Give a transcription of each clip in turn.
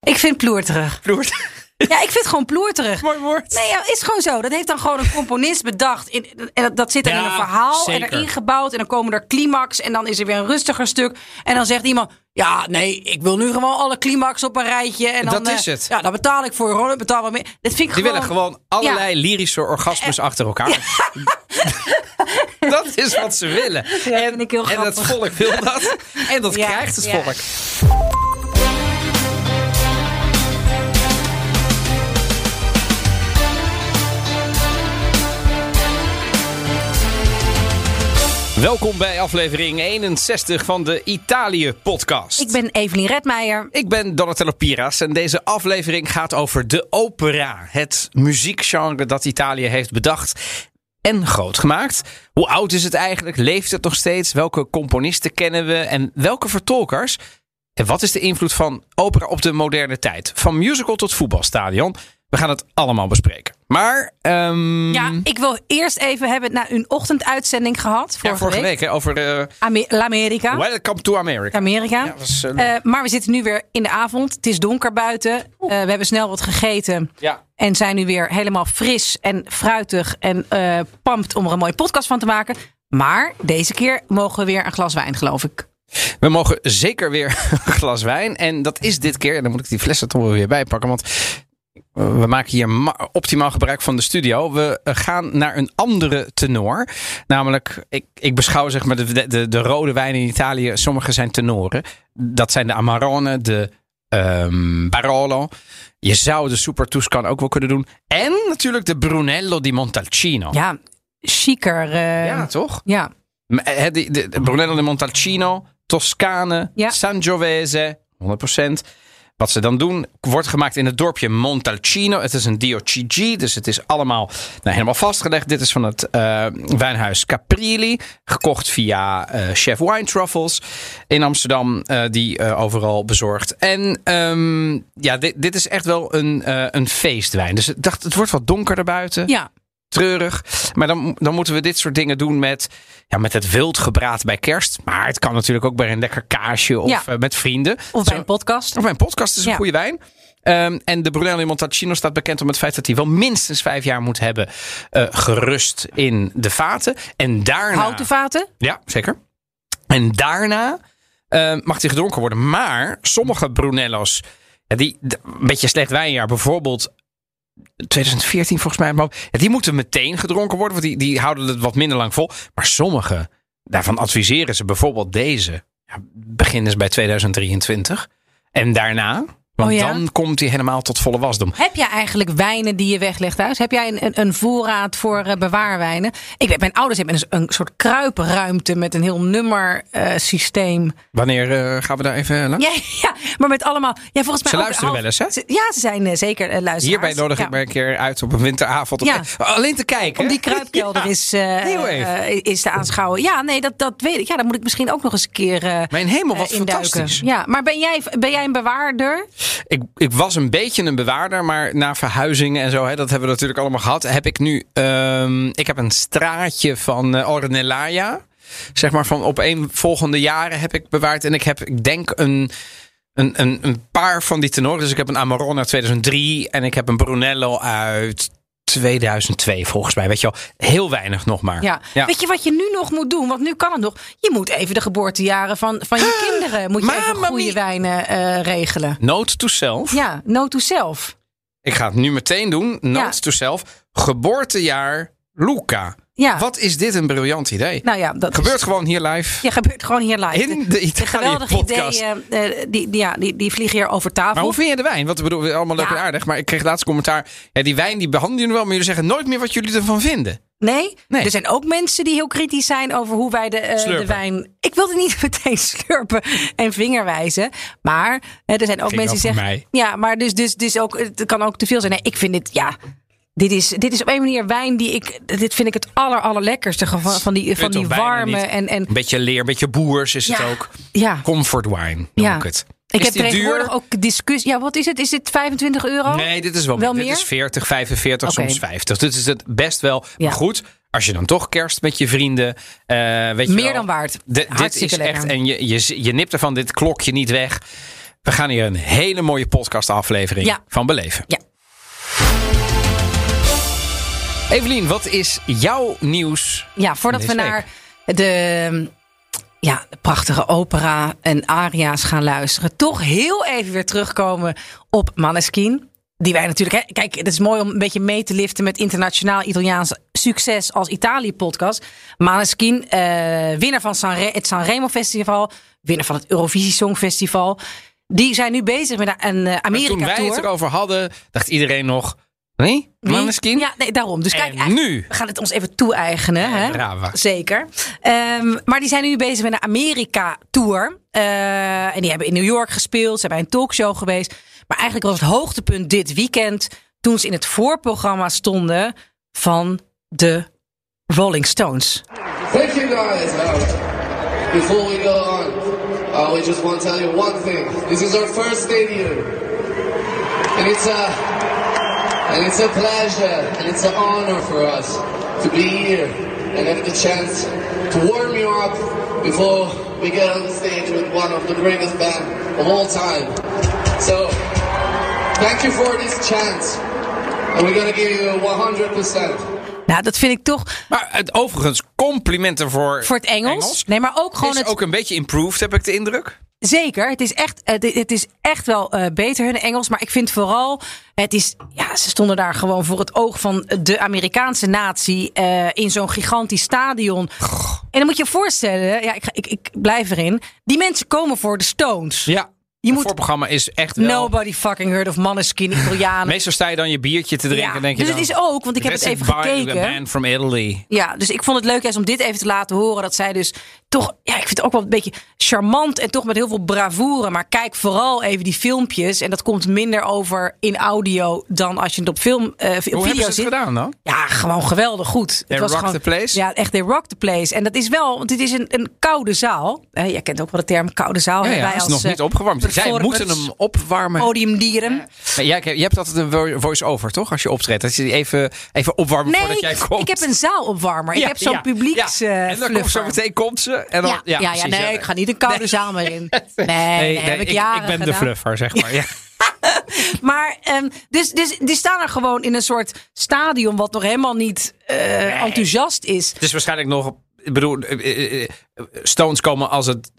Ik vind ploerterig. Ploert. Ja, ik vind het gewoon ploerterig. Mooi woord. Nee, ja, is gewoon zo. Dat heeft dan gewoon een componist bedacht. In, en dat, dat zit er in een verhaal en erin gebouwd. En dan komen er climax en dan is er weer een rustiger stuk. En dan zegt iemand, ja, nee, ik wil nu gewoon alle climax op een rijtje. En dan, Dat is eh, het. Ja, dan betaal ik voor, hoor. Betaal wat meer. Dat vind ik Die gewoon... willen gewoon allerlei lyrische orgasmes achter elkaar. dat is wat ze willen. En, en grappig. volk wil dat. En dat krijgt het volk. Welkom bij aflevering 61 van de Italië-podcast. Ik ben Evelien Redmeijer. Ik ben Donatello Piras en deze aflevering gaat over de opera. Het muziekgenre dat Italië heeft bedacht en groot gemaakt. Hoe oud is het eigenlijk? Leeft het nog steeds? Welke componisten kennen we en welke vertolkers? En wat is de invloed van opera op de moderne tijd? Van musical tot voetbalstadion. We gaan het allemaal bespreken. Maar ehm, Ja, ik wil eerst even hebben na een ochtenduitzending gehad. Vorige, ja, vorige week, hè, over eh, Ame- L'America. Welcome to America. Amerika. Ja, was, eh, Eh, maar we zitten nu weer in de avond. Het is donker buiten. Eh, we hebben snel wat gegeten. ja. En zijn nu weer helemaal fris en fruitig en eh pampt om er een mooie podcast van te maken. Maar deze keer mogen we weer een glas wijn, geloof ik. We mogen zeker weer een glas wijn. En dat is dit keer. En dan moet ik die flessen toch wel weer bijpakken. Want we maken hier ma- optimaal gebruik van de studio. We eh, gaan naar een andere tenor. Namelijk, ik, ik beschouw zeg maar de, de, de rode wijnen in Italië. Sommige zijn tenoren. Dat zijn de Amarone, de ehm, Barolo. Je zou de Super Tuscan ook wel kunnen doen. En natuurlijk de Brunello di Montalcino. Ja, chiquer. eh, Ja, toch? ja. Eh, De, de, de Brunello di Montalcino, Toscane, Ja. Sangiovese, 100%. Wat ze dan doen, wordt gemaakt in het dorpje Montalcino. Het is een DOCG, dus het is allemaal nou, helemaal vastgelegd. Dit is van het eh, wijnhuis Caprilli, gekocht via eh, Chef Wine Truffles in Amsterdam, eh, die overal bezorgt. En ehm, ja, dit, dit is echt wel een, een feestwijn. Dus ik dacht, het wordt wat donkerder buiten ja. Treurig. Maar dan, dan moeten we dit soort dingen doen met, ja, met het wildgebraad bij kerst. Maar het kan natuurlijk ook bij een lekker kaasje of Ja. eh, met vrienden. Of bij een podcast. of bij een podcast is een Ja. goede wijn. Ehm, en de Brunello di Montalcino staat bekend om het feit dat hij wel minstens vijf jaar moet hebben eh, gerust in de vaten. En daarna. Houten vaten. Ja, zeker. En daarna eh, mag die gedronken worden. Maar sommige Brunello's, die, een beetje slecht wijnjaar, bijvoorbeeld 2014 volgens mij, maar die moeten meteen gedronken worden, want die, die houden het wat minder lang vol. Maar sommige, daarvan adviseren ze bijvoorbeeld deze, ja, begin eens bij 2023. En daarna, want Oh ja? dan komt hij helemaal tot volle wasdom. Heb jij eigenlijk wijnen die je weglegt thuis? Heb jij een, een, een voorraad voor eh, bewaarwijnen? Ik weet, mijn ouders hebben een, een soort kruipruimte met een heel nummersysteem. Wanneer eh, gaan we daar even langs? ja, ja, maar met allemaal. Ja, volgens mij Ze luisteren half- wel eens, hè? Ze- Ja, ze zijn eh, zeker eh, luisteraars. Hierbij nodig ja. ik me een keer uit op een winteravond. Ja. Alleen te kijken. Om die kruipkelder is, eh, eh, is te aanschouwen. Ja, nee, dat, dat weet ik. Ja, dan moet ik misschien ook nog eens een keer eh Mijn hemel, wat eh, fantastisch. Ja, maar ben jij, ben jij een bewaarder? Ik, ik was een beetje een bewaarder, maar na verhuizingen en zo, hè, dat hebben we natuurlijk allemaal gehad. Heb ik nu, ehm, ik heb een straatje van Ornellaia. Zeg maar van op een volgende jaren heb ik bewaard. En ik heb, ik denk, een, een, een, een paar van die tenoren. Dus ik heb een Amarone uit 2003 en ik heb een Brunello uit 2002 volgens mij. Weet je wel, heel weinig nog maar. Ja. Weet je wat je nu nog moet doen? Want nu kan het nog. Je moet even de geboortejaren van, van je kinderen. Moet je even goede wijnen eh, regelen. Note to self. Ja, no to self. Ik ga het nu meteen doen. Note Ja. to self. Geboortejaar Luca. Ja. Wat is dit een briljant idee. Nou ja, dat Gebeurt is, gewoon hier live. ja, gebeurt gewoon hier live. In de Italië geweldige podcast. ideeën, eh, die, die, ja, die, die vliegen hier over tafel. Maar hoe vind je de wijn? Want bedoel, allemaal leuk Ja. en aardig. Maar ik kreeg laatst commentaar. Ja, die wijn die behandelen jullie wel. Maar jullie zeggen nooit meer wat jullie ervan vinden. Nee? Nee. er zijn ook mensen die heel kritisch zijn over hoe wij de, eh, de wijn. Ik wilde niet meteen slurpen en vingerwijzen. Maar eh, er zijn ook Ging mensen die zeggen. mij. Ja, maar dus, dus, dus ook, het kan ook te veel zijn. Nee, ik vind dit, ja. Dit is, dit is op een manier wijn die ik. Dit vind ik het aller, allerlekkerste van, van die, van die warme. En, en Een beetje leer, een beetje boers is het ook. ja. Comfort wine noem Ja. ik het. Ik is heb tegenwoordig duur? ook discussie. Ja, wat is het? Is dit 25 euro? Nee, dit is wel, Wel Dit meer? is 40, 45, Oké. soms 50. Dit is het best wel. Ja. Maar goed, als je dan toch kerst met je vrienden. eh weet je Meer wel, dan waard. De- dit is echt. En je, je, je nipt ervan dit klokje niet weg. We gaan hier een hele mooie podcastaflevering Ja. van beleven. Ja. Evelien, wat is jouw nieuws? Ja, voordat we naar de, ja, de prachtige opera en aria's gaan luisteren, toch heel even weer terugkomen op Maneskin. Die wij natuurlijk, hè, kijk, het is mooi om een beetje mee te liften met internationaal Italiaans succes als Italië-podcast. Maneskin, eh, winnaar van Sanre- het Sanremo Festival, winnaar van het Eurovisie Songfestival. Die zijn nu bezig met een eh, Maar toen wij Amerika-tour. het erover hadden, dacht iedereen nog... Nee? Wie? Maneskin? Ja, nee, daarom. Dus kijk, nu? We gaan het ons even toe-eigenen. hè? brava. Zeker. Ehm, maar die zijn nu bezig met een Amerika-tour. Eh, en die hebben in New York gespeeld. Ze hebben een talkshow geweest. Maar eigenlijk was het hoogtepunt dit weekend... toen ze in het voorprogramma stonden van de Rolling Stones. Thank you guys. Uh, before we go on, uh, we just want to tell you one thing. This is our first stadium, and it's a and it's a pleasure and it's an honor for us to be here and have the chance to warm you up before we get on the stage with one of the greatest band of all time. So, thank you for this chance, and we're gonna give you 100%. Nou, dat vind ik toch Maar het, overigens, complimenten voor, voor het Engels. Nee, maar ook gewoon is het... ook een beetje improved, heb ik de indruk. Zeker, het is echt, het, het is echt wel eh, beter hun Engels. Maar ik vind vooral, het is, ja, ze stonden daar gewoon voor het oog van de Amerikaanse natie eh, in zo'n gigantisch stadion. En dan moet je je voorstellen, ja, ik, ga- ik, ik blijf erin. Die mensen komen voor de Stones. Ja. Je het moet- voorprogramma is echt wel... Nobody fucking heard of Maneskin, Italianen. Meestal sta je dan je biertje te drinken Ja, denk je dus dan, het is ook, want ik heb het "This is even gekeken." A band from Italy. Ja, dus ik vond het leuk juist om dit even te laten horen. Dat zij dus toch, ja, ik vind het ook wel een beetje charmant en toch met heel veel bravoure. Maar kijk vooral even die filmpjes. En dat komt minder over in audio dan als je het op film, eh op Hoe video hebben ze het ziet. gedaan dan? Ja, gewoon geweldig goed. They was rock gewoon, the place? Ja, echt, they rock the place. En dat is wel, want dit is een, een koude zaal. Eh, jij kent ook wel de term koude zaal. Ja, ja, Wij het is als, nog eh, niet opgewarmd. Zij moeten hem opwarmen. Podiumdieren. Maar jij, je hebt altijd een vo- voice-over, toch? Als je optreedt. Dat je die even, even opwarmen Nee, voordat jij komt. ik heb een zaalopwarmer. ik Ja, heb zo'n ja, publieks ja. eh, En dan komt zo meteen komt ze. En dan, Ja, ja, ja, precies, nee, ik ga niet een koude zaal meer in. Nee, nee, heb ik, ik, jaren ik ben de fluffer, zeg maar. Ja. Maar ehm, dus, dus die staan er gewoon in een soort stadion wat nog helemaal niet eh, enthousiast is. Het is waarschijnlijk nog... Ik bedoel, eh, eh, eh, Stones komen als het...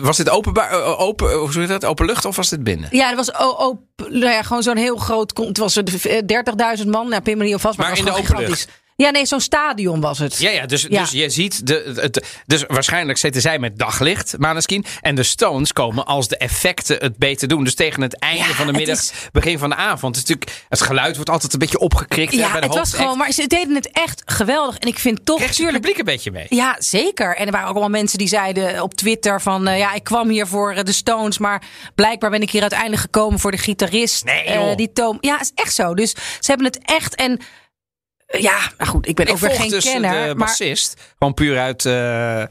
Was dit openbaar, open, hoe zeg je dat? Open lucht of was dit binnen? Ja, er was o- op, nou ja, gewoon zo'n heel groot. Het was eh, 30.000 man. Nou, pin me niet op vast, maar, Maar het in de open gigantisch. Ja, nee, zo'n stadion was het. Ja, ja, dus, Ja. dus je ziet, de, het, dus waarschijnlijk zitten zij met daglicht, Maneskin. En de Stones komen als de effecten het beter doen. Dus tegen het einde Ja, van de middag, is- begin van de avond. Het, is natuurlijk, het geluid wordt altijd een beetje opgekrikt. hè, Ja, bij de het was gewoon, maar ze deden het echt geweldig. En ik vind toch, het tuurlijk, publiek een beetje mee. Ja, zeker. En er waren ook allemaal mensen die zeiden op Twitter van... eh, ja, ik kwam hier voor eh, de Stones... maar blijkbaar ben ik hier uiteindelijk gekomen voor de gitarist. Nee, eh, die toom. Ja, is echt zo. Dus ze hebben het echt... En ja, nou goed, ik ben Ik ook weer geen dus kenner. de maar bassist, gewoon puur uit... eh, eh,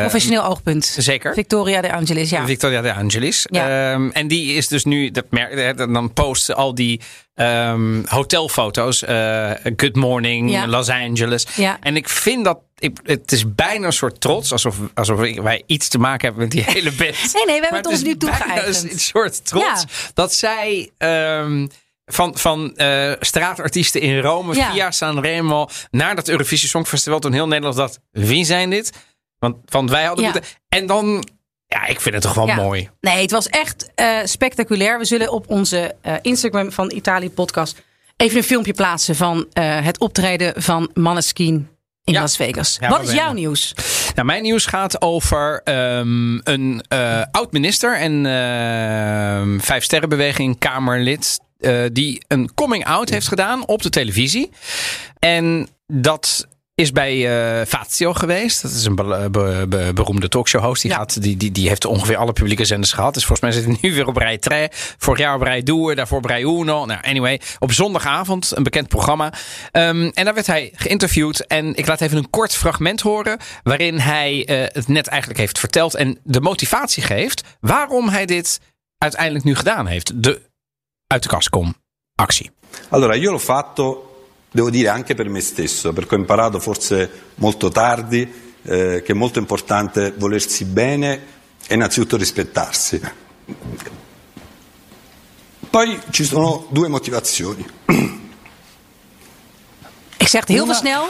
professioneel oogpunt. Zeker. Victoria de Angelis, ja. Victoria de Angelis. Ja. Ehm, en die is dus nu, dat merk, hè, dan posten al die ehm, hotelfoto's. eh, Good Morning, Ja. Los Angeles. Ja. En ik vind dat, ik, het is bijna een soort trots. Alsof, alsof wij iets te maken hebben met die hele band. Nee, nee, we hebben Maar het ons nu toegeëigend. Een soort trots. Ja. Dat zij... ehm, van, van eh, straatartiesten in Rome Ja. via Sanremo naar dat Eurovisie Songfestival. Toen heel Nederland dacht, wie zijn dit? Want, want wij hadden Ja. moeten... En dan, ja, ik vind het toch wel Ja. mooi. Nee, het was echt eh, spectaculair. We zullen op onze eh, Instagram van Italië Podcast... even een filmpje plaatsen van het optreden van Maneskin in Ja. Las Vegas. Ja, Wat is jouw nieuws? Nou, mijn nieuws gaat over ehm, een oud-minister en ehm vijf sterrenbeweging Kamerlid. Eh, die een coming out heeft gedaan op de televisie. En dat is bij eh Fazio geweest. Dat is een be- be- be- beroemde talkshow-host. Die, Ja. gaat, die, die, die heeft ongeveer alle publieke zenders gehad. Dus volgens mij zit hij nu weer op rij 3. Vorig jaar op rij Doer, daarvoor op rij Uno. Nou, anyway, op zondagavond een bekend programma. Ehm, en daar werd hij geïnterviewd. En ik laat even een kort fragment horen. Waarin hij eh, het net eigenlijk heeft verteld. En de motivatie geeft waarom hij dit uiteindelijk nu gedaan heeft. De uit de kast kom actie. Allora, io l'ho fatto, devo dire, anche per me stesso, perché ho imparato forse molto tardi eh, che è molto importante volersi bene e innanzitutto rispettarsi. Poi ci sono due motivazioni. Ik zeg het heel veel snel.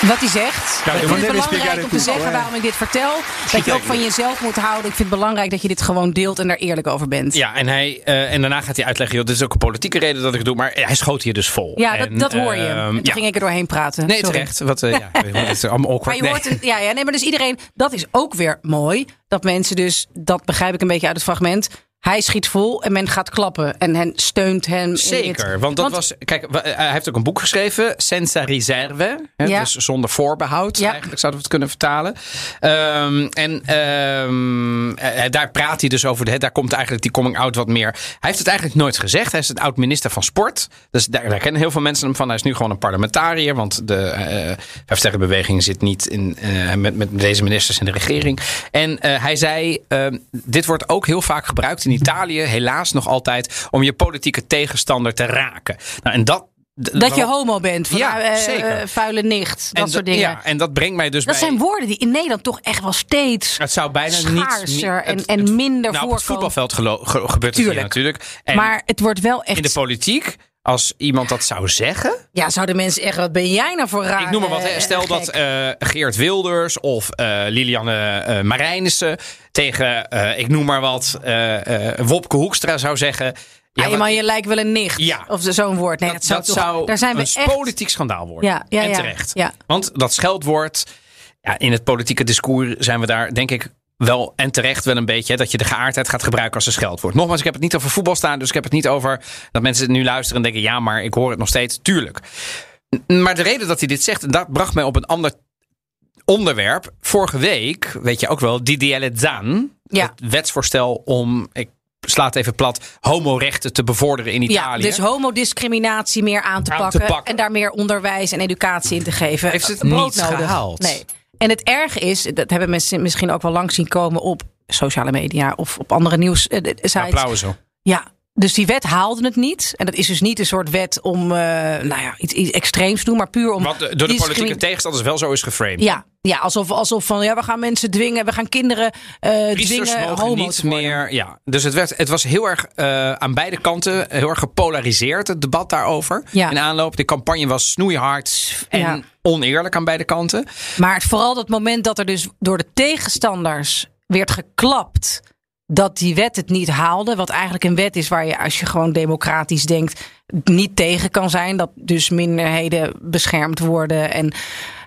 Wat hij zegt. Ja, ik vind het belangrijk om te zeggen eh. waarom ik dit vertel. Dat je ook van jezelf moet houden. Ik vind het belangrijk dat je dit gewoon deelt en daar eerlijk over bent. Ja, en, hij, eh, en daarna gaat hij uitleggen, joh, dit is ook een politieke reden dat ik het doe, maar hij schoot hier dus vol. Ja, En, dat, dat hoor je. ehm, En toen ja. ging ik er doorheen praten. Nee, Sorry. terecht. Wat, eh, ja, het is allemaal awkward. Maar je Nee. hoort een, ja, ja, nee, maar dus iedereen, dat is ook weer mooi. Dat mensen dus, dat begrijp ik een beetje uit het fragment. Hij schiet vol en men gaat klappen en hen steunt hem. in dit. Zeker, want dat was. Kijk, eh, hij heeft ook een boek geschreven, Senza Riserve. Hè, Ja. Dus zonder voorbehoud, Ja. eigenlijk zouden we het kunnen vertalen. Ehm, en ehm, eh, daar praat hij dus over. Daar komt eigenlijk die coming out wat meer. Hij heeft het eigenlijk nooit gezegd. Hij is een oud minister van Sport. Dus daar, daar kennen heel veel mensen hem van. Hij is nu gewoon een parlementariër. Want de uh, zit niet in, eh, met, met deze ministers in de regering. En eh, hij zei: ehm, Dit wordt ook heel vaak gebruikt in Italië, helaas nog altijd, om je politieke tegenstander te raken. Nou, en dat. Dat je homo bent, van, Ja, eh, eh, vuile nicht, dat en soort dingen. Ja, en dat brengt mij dus dat bij. zijn woorden die in Nederland toch echt wel steeds het zou bijna niet. schaarser en, het- en het- minder nou, op het voetbalveld gebeurt het hier natuurlijk. En Maar het wordt wel echt... in de politiek, als iemand dat zou zeggen. ja, zouden mensen echt... Wat ben jij nou voor raar? Ik noem maar wat. hè. eh, Stel gek? dat eh, Geert Wilders of eh, Lilianne eh, Marijnissen tegen, eh, ik noem maar wat, eh, eh, Wopke Hoekstra zou zeggen. Ja, wat- maar je lijkt wel een nicht. Ja. Of zo'n woord. Nee, dat, dat, zou, toch, zou daar zijn we een echt... politiek schandaal worden. Ja, ja, en terecht. ja. Want dat scheldwoord, ja, in het politieke discours zijn we daar, denk ik, wel en terecht wel een beetje. Dat je de geaardheid gaat gebruiken als een scheldwoord. Nogmaals, ik heb het niet over voetbal staan. Dus ik heb het niet over dat mensen nu luisteren en denken: ja, maar ik hoor het nog steeds. Tuurlijk. Maar de reden dat hij dit zegt, en dat bracht mij op een ander onderwerp. Vorige week, weet je ook wel, Didier Zan. Ja. Het wetsvoorstel om, ik sla het even plat, homorechten te bevorderen in Ja, Italië. dus homodiscriminatie meer aan te, Aan te pakken. En daar meer onderwijs en educatie in te geven. Heeft het niet gehaald? Nee. En het erge is, dat hebben mensen misschien ook wel lang zien komen op sociale media of op andere nieuws eh, de- sites. Ja, dus die wet haalde het niet. En dat is dus niet een soort wet om eh, nou ja, iets, iets extreems te doen, maar puur om. Wat door de politieke tegenstanders wel zo is geframed. Ja, ja alsof, alsof van ja, we gaan mensen dwingen, we gaan kinderen Priesters dwingen mogen homo niet meer. Ja, dus het, werd, het was heel erg eh, aan beide kanten heel erg gepolariseerd, het debat daarover. Ja. In aanloop. De campagne was snoeihard en Ja. oneerlijk aan beide kanten. Maar vooral dat moment dat er dus door de tegenstanders werd geklapt dat die wet het niet haalde. Wat eigenlijk een wet is waar je, als je gewoon democratisch denkt, niet tegen kan zijn. Dat dus minderheden beschermd worden. En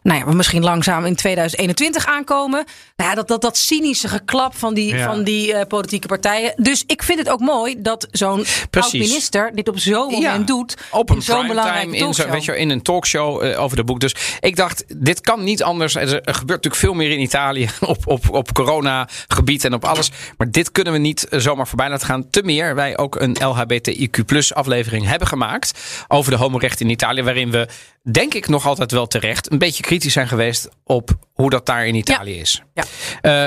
nou ja, we misschien langzaam in 2021 aankomen. Nou ja, dat, dat, dat cynische geklap van die, Ja. van die eh, politieke partijen. Dus ik vind het ook mooi dat zo'n oud-minister dit op zo'n moment Ja, doet. Op een zo'n belangrijke in, zo, weet je, in een talkshow eh, over de boek. Dus ik dacht, dit kan niet anders. Er, gebeurt natuurlijk veel meer in Italië op, op, op coronagebied en op alles. Maar dit kunnen we niet eh, zomaar voorbij laten gaan. Te meer, wij ook een LHBTIQ aflevering hebben gemaakt over de homorechten in Italië. Waarin we, denk ik nog altijd wel terecht, een beetje kritisch zijn geweest op hoe dat daar in Italië is. Ja.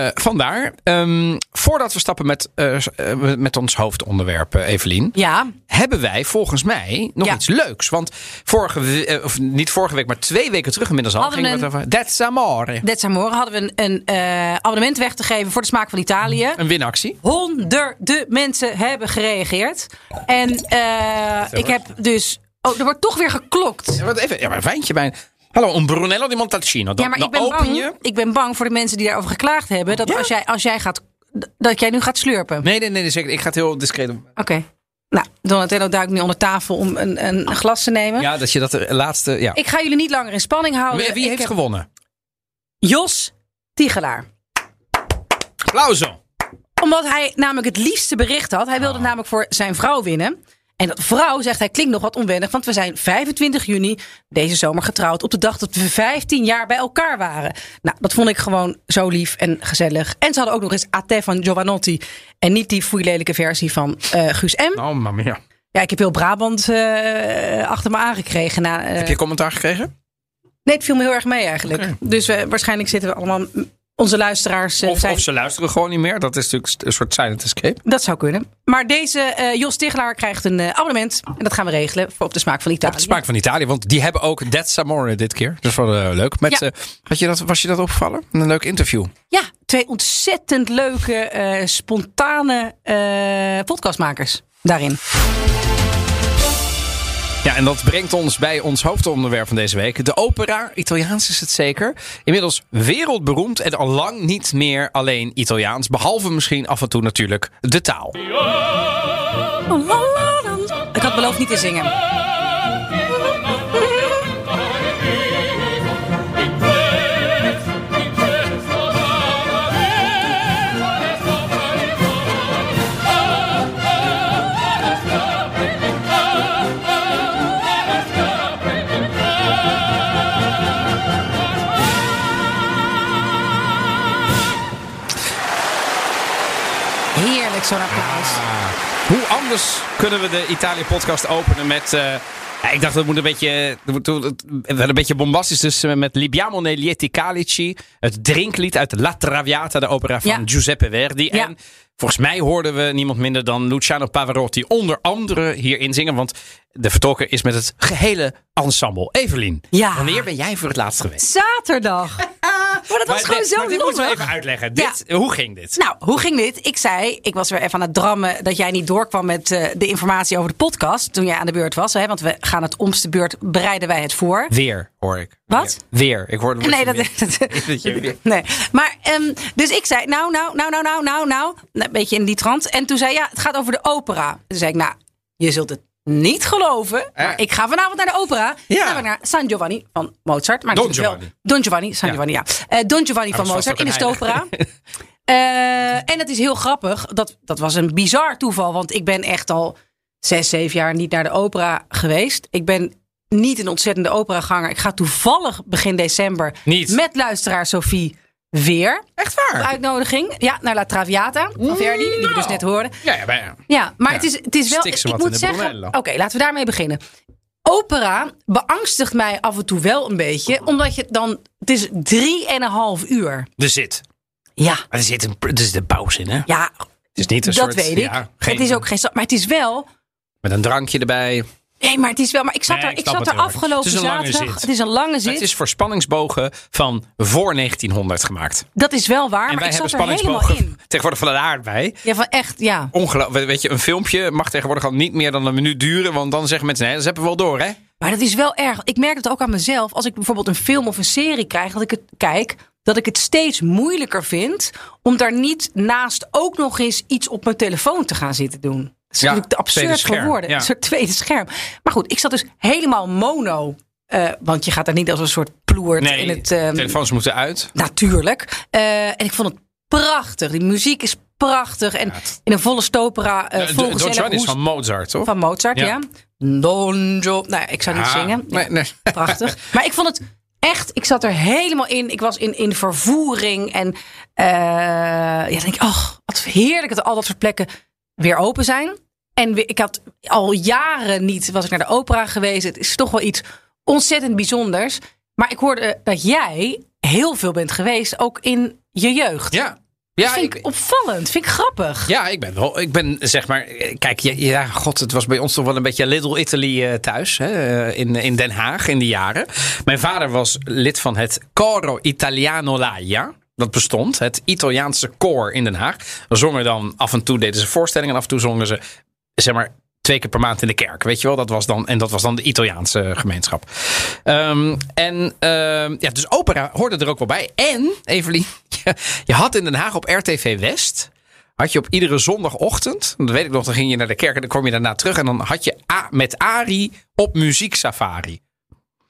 Eh, vandaar, ehm, voordat we stappen met, eh, eh, met ons hoofdonderwerp, Evelien Ja, hebben wij volgens mij nog Ja. iets leuks. Want vorige we- eh, of niet vorige week, maar twee weken terug inmiddels al Hadden gingen we het over That's Amore. Dit morgen hadden we een, een abonnement weg te geven voor de smaak van Italië. Een winactie. Honderden mensen hebben gereageerd. En ik heb dus. Oh, er wordt toch weer geklokt. Ja, wat even, ja, maar een wijntje bij. Hallo, een Brunello di Montalcino. Dan, Ja, maar dan ik ben, open bang, je. ik ben bang voor de mensen die daarover geklaagd hebben. Dat Ja. als, jij, als jij gaat. Dat jij nu gaat slurpen. Nee, nee, nee, zeker. Ik ga het heel discreet doen. Oké. Nou, Donatello duikt nu onder tafel om een, een, een glas te nemen. Ja, dat je dat de laatste. Ja. Ik ga jullie niet langer in spanning houden. Wie, heeft heb gewonnen? Jos Tigelaar. Applauso. Omdat hij namelijk het liefste bericht had. Hij Ah. wilde namelijk voor zijn vrouw winnen. En dat vrouw zegt hij klinkt nog wat onwennig. Want we zijn 25 juni deze zomer getrouwd. Op de dag dat we 15 jaar bij elkaar waren. Nou, dat vond ik gewoon zo lief en gezellig. En ze hadden ook nog eens Ate van Giovanotti. En niet die foeilelijke versie van eh, Guus M. Oh, mamma mia. Ja, ik heb heel Brabant eh, achter me aangekregen. Na, eh, Heb je commentaar gekregen? Nee, het viel me heel erg mee eigenlijk. Dus eh, waarschijnlijk zitten we allemaal... Onze luisteraars eh, Of, zijn... of ze luisteren gewoon niet meer. Dat is natuurlijk een soort silent escape. Dat zou kunnen. Maar deze eh, Jos Tigelaar krijgt een eh, abonnement. En dat gaan we regelen voor op de smaak van Italië. Op de smaak van Italië. Want die hebben ook That's Amore dit keer. Dat is wel leuk. Met, Ja. had je dat, was je dat opgevallen? Een leuk interview. Ja, twee ontzettend leuke, spontane podcastmakers. daarin. Ja, en dat brengt ons bij ons hoofdonderwerp van deze week. De opera, Italiaans is het zeker. Inmiddels wereldberoemd en al lang niet meer alleen Italiaans. Behalve misschien af en toe natuurlijk de taal. Ik had beloofd niet te zingen. Zo'n applaus. Hoe anders kunnen we de Italië-podcast openen met... eh, ja, ik dacht dat moet een beetje, wel een beetje bombastisch. Dus met Libiamo nei lieti calici. Het drinklied uit La Traviata, de opera van Ja. Giuseppe Verdi. Ja. En volgens mij hoorden we niemand minder dan Luciano Pavarotti onder andere hierin zingen. Want de vertolker is met het gehele ensemble. Evelien, wanneer ben jij voor het laatst geweest? Zaterdag. Maar dat was Maar gewoon dit- zo maar dit moeten we even uitleggen. Ja. Dit, Hoe ging dit? Nou, hoe ging dit? Ik zei, ik was weer even aan het drammen dat jij niet doorkwam met eh, de informatie over de podcast toen jij aan de beurt was. Hè? Want we gaan het omste beurt, bereiden wij het voor. Weer, hoor ik. Wat? Weer. Weer. Ik hoorde het Nee, dat, weer- nee. Maar, ehm, dus ik zei, nou, nou, nou, nou, nou, nou, nou. Een beetje in die trant. En toen zei ja, het gaat over de opera. Toen zei ik, nou, je zult het niet geloven. Maar ik ga vanavond naar de opera. Ja. Dan ga naar San Giovanni van Mozart. Maar Don wel- Giovanni. Don Giovanni, San Ja. Giovanni, ja. Eh, Don Giovanni van Mozart in de stoopera. Eh, en het is heel grappig. Dat, dat was een bizar toeval. Want ik ben echt al zes, zeven jaar niet naar de opera geweest. Ik ben niet een ontzettende operaganger. Ik ga toevallig begin december Niet. met luisteraar Sophie weer. Echt Op waar? uitnodiging. Ja, naar La Traviata van Verdi. Die we dus net hoorden. Ja, ja, bij, Ja, maar Ja. het is, het is wel. Ze Ik moet zeggen. Oké, laten we daarmee beginnen. Opera beangstigt mij af en toe wel een beetje. Omdat je dan. Het is drieënhalf uur. er zit. Ja, Maar er zit een, er zit een pauze in, hè? ja. Het is niet een dat soort... weet ik. ja, geen- het is ook geen. Maar het is wel. Met een drankje erbij. Nee, maar het is wel. Maar ik zat Nee, er, ik zat er afgelopen Het zaterdag. Het is een lange zit. Het is voor spanningsbogen van voor 1900 gemaakt. Dat is wel waar. en maar wij ik hebben zat er helemaal spanningsbogen in. tegenwoordig van een aardbei. Ja, van echt. Ja. Ongelooflijk. Weet je, een filmpje mag tegenwoordig al niet meer dan een minuut duren. Want dan zeggen mensen, nee, dat hebben we wel door, hè? Maar dat is wel erg. Ik merk het ook aan mezelf. Als ik bijvoorbeeld een film of een serie krijg, dat ik het kijk, dat ik het steeds moeilijker vind om daar niet naast ook nog eens iets op mijn telefoon te gaan zitten doen. Is Ja, natuurlijk te absurd voor woorden. ja. Een soort tweede scherm. Maar goed, ik zat dus helemaal mono. eh, want je gaat er niet als een soort ploert Nee, in het. ehm, telefoons moeten uit. Natuurlijk. Eh, en ik vond het prachtig. Die muziek is prachtig. En in een volle stopera. volgens Don Giovanni is van Mozart, toch? van Mozart, Ja. ja. Don. Nou ik zou niet zingen. Nee, nee. Prachtig. Maar ik vond het echt, ik zat er helemaal in. Ik was in, in vervoering. En eh ja, denk ik, ach, wat heerlijk dat al dat soort plekken weer open zijn. En ik had al jaren niet, was ik naar de opera geweest. Het is toch wel iets ontzettend bijzonders. Maar ik hoorde dat jij heel veel bent geweest, ook in je jeugd. Ja. dat Ja, vind ik, opvallend, vind ik grappig. Ja, ik ben wel. Ik ben zeg maar. Kijk, ja, ja, god, het was bij ons toch wel een beetje Little Italy eh, thuis. Hè, eh, in, in Den Haag in die jaren. Mijn vader was lid van het Coro Italiano Laia. Dat bestond, het Italiaanse koor in Den Haag. We zongen dan af en toe deden ze voorstellingen en af en toe zongen ze, zeg maar, twee keer per maand in de kerk. Weet je wel, dat was dan, en dat was dan de Italiaanse gemeenschap. Ehm, en ehm, ja, dus opera hoorde er ook wel bij. En, Evelien, je, had in Den Haag op RTV West had je op iedere zondagochtend, dat weet ik nog, dan ging je naar de kerk en dan kwam je daarna terug en dan had je A, met Ari op muzieksafari.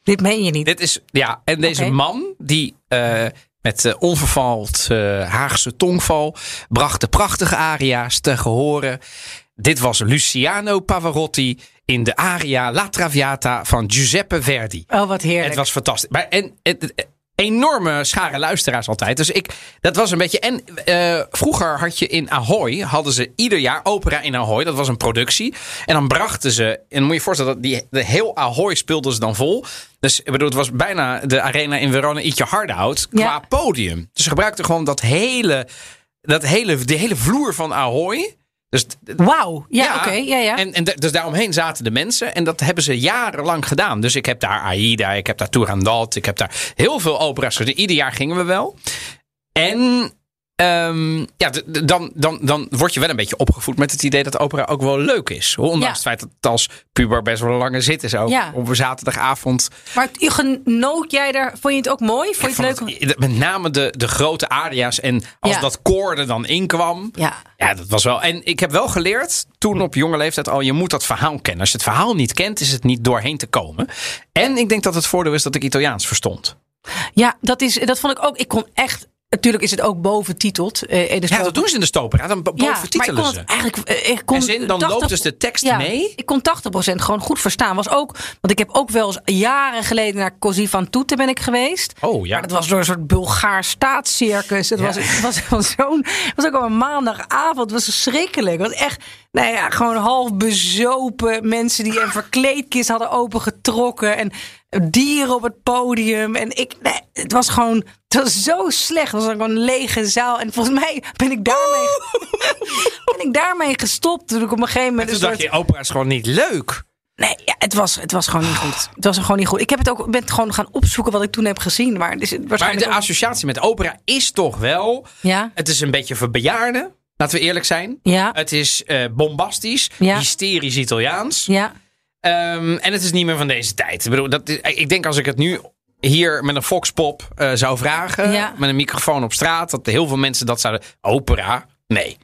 Dit meen je niet. Dit is, ja, en deze man die eh, met eh, onvervald eh, Haagse tongval bracht de prachtige aria's te gehoren. Dit was Luciano Pavarotti in de aria La Traviata van Giuseppe Verdi. Oh, wat heerlijk. Het was fantastisch. Maar en, het- enorme schare luisteraars altijd. Dus ik, dat was een beetje. En eh, vroeger had je in Ahoy, hadden ze ieder jaar opera in Ahoy. Dat was een productie. En dan brachten ze, en dan moet je je voorstellen dat die de heel Ahoy speelden ze dan vol. Dus ik bedoel, het was bijna de arena in Verona ietsje harder houdt qua Ja. podium. Dus ze gebruikten gewoon dat hele, dat hele, de hele vloer van Ahoy. Dus Wauw. Ja, oké. Ja, ja. en, en dus daaromheen zaten de mensen. En dat hebben ze jarenlang gedaan. Dus ik heb daar Aida, ik heb daar Turandot. Ik heb daar heel veel opera's gedaan. Ieder jaar gingen we wel. En ehm, ja, dan, dan, dan word je wel een beetje opgevoed met het idee dat opera ook wel leuk is. Ondanks Ja. het feit dat het als puber best wel lange zit is ook. Ja. Op een zaterdagavond. Maar genoot jij daar? Vond je het ook mooi? Vond je het leuk? het- met name de, de grote aria's. En als Ja. dat koor er dan inkwam. Ja. Ja, dat was wel. En ik heb wel geleerd toen op jonge leeftijd al, je moet dat verhaal kennen. Als je het verhaal niet kent, is het niet doorheen te komen. En ik denk dat het voordeel is dat ik Italiaans verstond. Ja, dat, is, dat vond ik ook. Ik kon echt. Natuurlijk is het ook boventiteld. eh, in de Ja, stoel. dat doen ze in de stopera. Dan bo- Ja, maar ik kon het eigenlijk. eh, Ik kon Als in, dan 80 loopt dus de tekst ja, mee? Ik kon 80% gewoon goed verstaan. Was ook, want ik heb ook wel eens jaren geleden naar Così van Toeten ben ik geweest. Oh ja. Maar dat was door een soort Bulgaar staatscircus. Het was, het was, zo'n, was ook op een maandagavond. Het was verschrikkelijk. Het was echt, nou ja, gewoon half bezopen. Mensen die een verkleedkist hadden opengetrokken. En dieren op het podium. En ik, nee, het was gewoon, het was zo slecht. Het was gewoon een lege zaal. En volgens mij ben ik daarmee, ben ik daarmee gestopt. Toen ik op een gegeven moment Toen een dacht soort- je, opera is gewoon niet leuk. Nee, ja, het, was, het was gewoon niet goed. Het was gewoon niet goed. Ik heb het ook, ben het gewoon gaan opzoeken wat ik toen heb gezien. Maar is Maar de ook- associatie met opera is toch wel... Ja, Het is een beetje voor bejaarden. Laten we eerlijk zijn. ja, Het is eh, bombastisch, hysterisch Italiaans. ja. Ehm, en het is niet meer van deze tijd. Ik, bedoel, dat, ik denk als ik het nu hier met een foxpop eh, zou vragen, Ja. met een microfoon op straat, dat heel veel mensen dat zouden. Opera? Nee.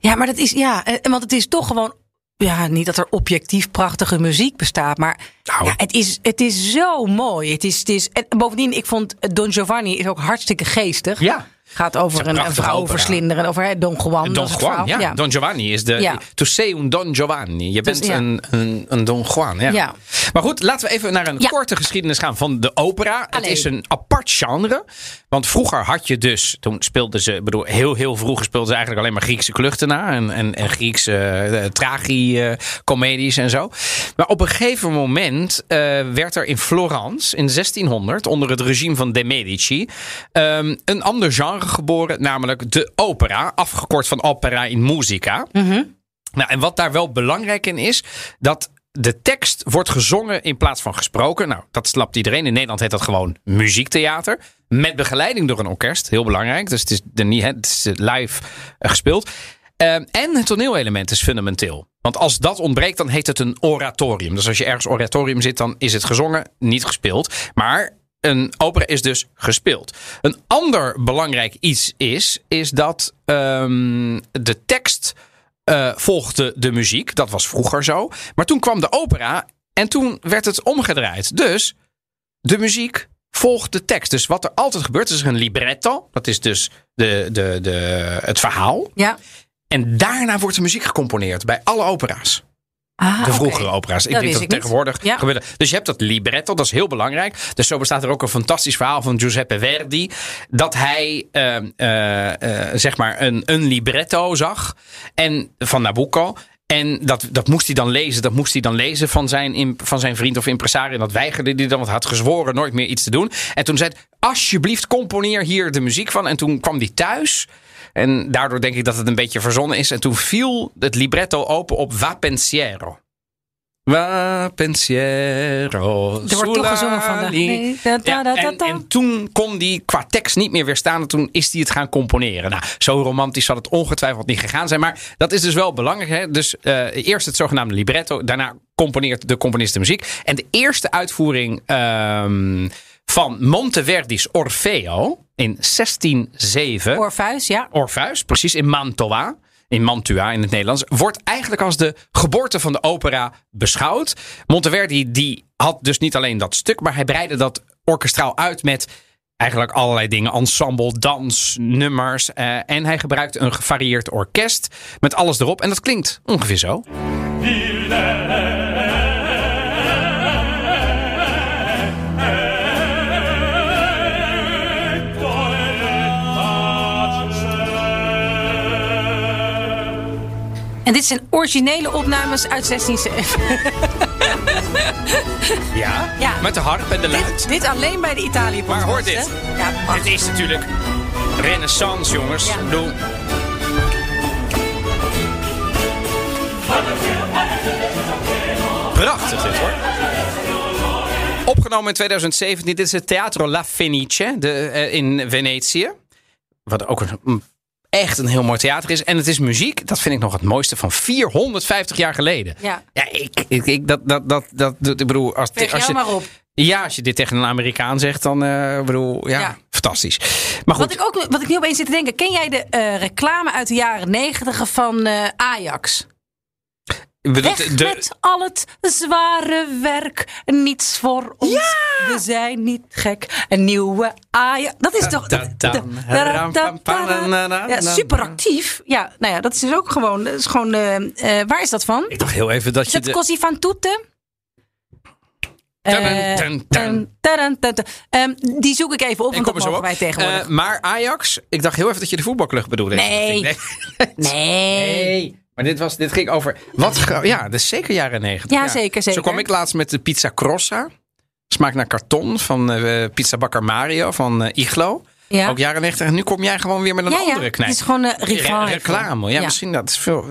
Ja, maar dat is, ja, eh, want het is toch gewoon, ja, niet dat er objectief prachtige muziek bestaat, maar Nou. ja, het, is, het is zo mooi. Het is, het is, en bovendien, ik vond Don Giovanni is ook hartstikke geestig. Ja. Gaat over een vrouw opera. verslinderen, over hè, Don Juan. Don Juan, ja. Don Giovanni is de. Ja. To say un Don Giovanni. Je bent Dus, ja. een, een, een Don Juan. Ja. Maar goed, laten we even naar een korte geschiedenis gaan van de opera. Het is een apart genre. Want vroeger had je dus. Toen speelden ze. Ik bedoel, heel, heel vroeger speelden ze eigenlijk alleen maar Griekse kluchtenaar. En, en, en Griekse uh, tragi-comedies en zo. Maar op een gegeven moment eh, werd er in Florence in 1600. onder het regime van de Medici. ehm, een ander genre geboren. Namelijk de opera. Afgekort van opera in musica. Nou, en wat daar wel belangrijk in is, dat de tekst wordt gezongen in plaats van gesproken. Nou, dat snapt iedereen. In Nederland heet dat gewoon muziektheater. Met begeleiding door een orkest. Heel belangrijk. Dus het is, de, niet- het is live eh, gespeeld. Eh, en het toneelelement is fundamenteel. Want als dat ontbreekt, dan heet het een oratorium. Dus als je ergens oratorium zit, dan is het gezongen, niet gespeeld. Maar een opera is dus gespeeld. Een ander belangrijk iets is, is dat ehm, de tekst eh, volgde de muziek. Dat was vroeger zo. Maar toen kwam de opera en toen werd het omgedraaid. Dus de muziek volgt de tekst. Dus wat er altijd gebeurt is een libretto. Dat is dus de, de, de, het verhaal. Ja. En daarna wordt de muziek gecomponeerd bij alle opera's. Ah, De vroegere opera's. Ik Dat denk dat het tegenwoordig Ja. gebeurt. Dus je hebt dat libretto, dat is heel belangrijk. Dus zo bestaat er ook een fantastisch verhaal van Giuseppe Verdi. Dat hij eh, eh, eh, zeg maar een, een libretto zag. En van Nabucco. En dat, dat moest hij dan lezen. Dat moest hij dan lezen van zijn, van zijn vriend of impresario. En dat weigerde hij dan, want hij had gezworen nooit meer iets te doen. En toen zei hij, alsjeblieft componeer hier de muziek van. En toen kwam hij thuis. En daardoor denk ik dat het een beetje verzonnen is. En toen viel het libretto open op Va Pensiero. Va pensiero. Er wordt toch gezongen van de- ja, en toen kon die qua tekst niet meer weerstaan. En toen is hij het gaan componeren. Nou, zo romantisch zal het ongetwijfeld niet gegaan zijn. Maar dat is dus wel belangrijk. Hè? Dus eh, eerst het zogenaamde libretto. Daarna componeert de componist de muziek. En de eerste uitvoering ehm, van Monteverdi's Orfeo in 1607. Orpheus, ja. Orpheus, precies in Mantua. In Mantua in het Nederlands. Wordt eigenlijk als de geboorte van de opera beschouwd. Monteverdi die had dus niet alleen dat stuk. Maar hij breidde dat orkestraal uit met eigenlijk allerlei dingen. Ensemble, dans, nummers. eh, en hij gebruikte een gevarieerd orkest. Met alles erop. En dat klinkt ongeveer zo. En dit zijn originele opnames uit 1607. Ja, Ja. met de harp en de luid. dit, dit alleen bij de Italië Maar hoor dit. Ja, Het prachtig. is natuurlijk renaissance, jongens. Ja. Prachtig dit hoor. Opgenomen in 2017. Dit is het Teatro La Fenice de, eh, in Venetië. Wat ook een echt een heel mooi theater is. En het is muziek, dat vind ik nog het mooiste, van 450 jaar geleden. Ja. Ja, ik, ik, ik dat, dat, dat, dat, ik bedoel, als, Veeg als je, maar op. ja, als je dit tegen een Amerikaan zegt, dan uh, bedoel, ja, Ja. fantastisch. Maar goed, Wat ik, ook, wat ik nu opeens zit te denken. Ken jij de eh, reclame uit de jaren negentig van eh, Ajax? Weg de, met al het zware werk. Niets voor ons. We zijn niet gek. Een nieuwe Ajax. Dat is toch... Ja, na- super actief. Ja, nou ja, dat is dus ook gewoon... Dat is gewoon eh, eh, waar is dat van? ik dacht heel even dat Is je dat de... Così tutte? Tadam, Eh. Ehm, die zoek ik even op, Ik want kom dat er mogen op. wij tegenwoordig. Maar Ajax, ik dacht heel even dat je de voetbalclub bedoelde. Nee. Nee. Maar dit, was, dit ging over. Wat, ja, dat is zeker jaren negentig. Ja, zeker, zeker. Zo kwam ik laatst met de pizza Crossa. Smaakt naar karton van eh pizzabakker Mario van eh, Iglo. Ja. Ook jaren negentig. En nu kom jij gewoon weer met een ja, ja. andere Het knijp. is gewoon een Re- revival. reclame. Ja, Ja. misschien dat is veel.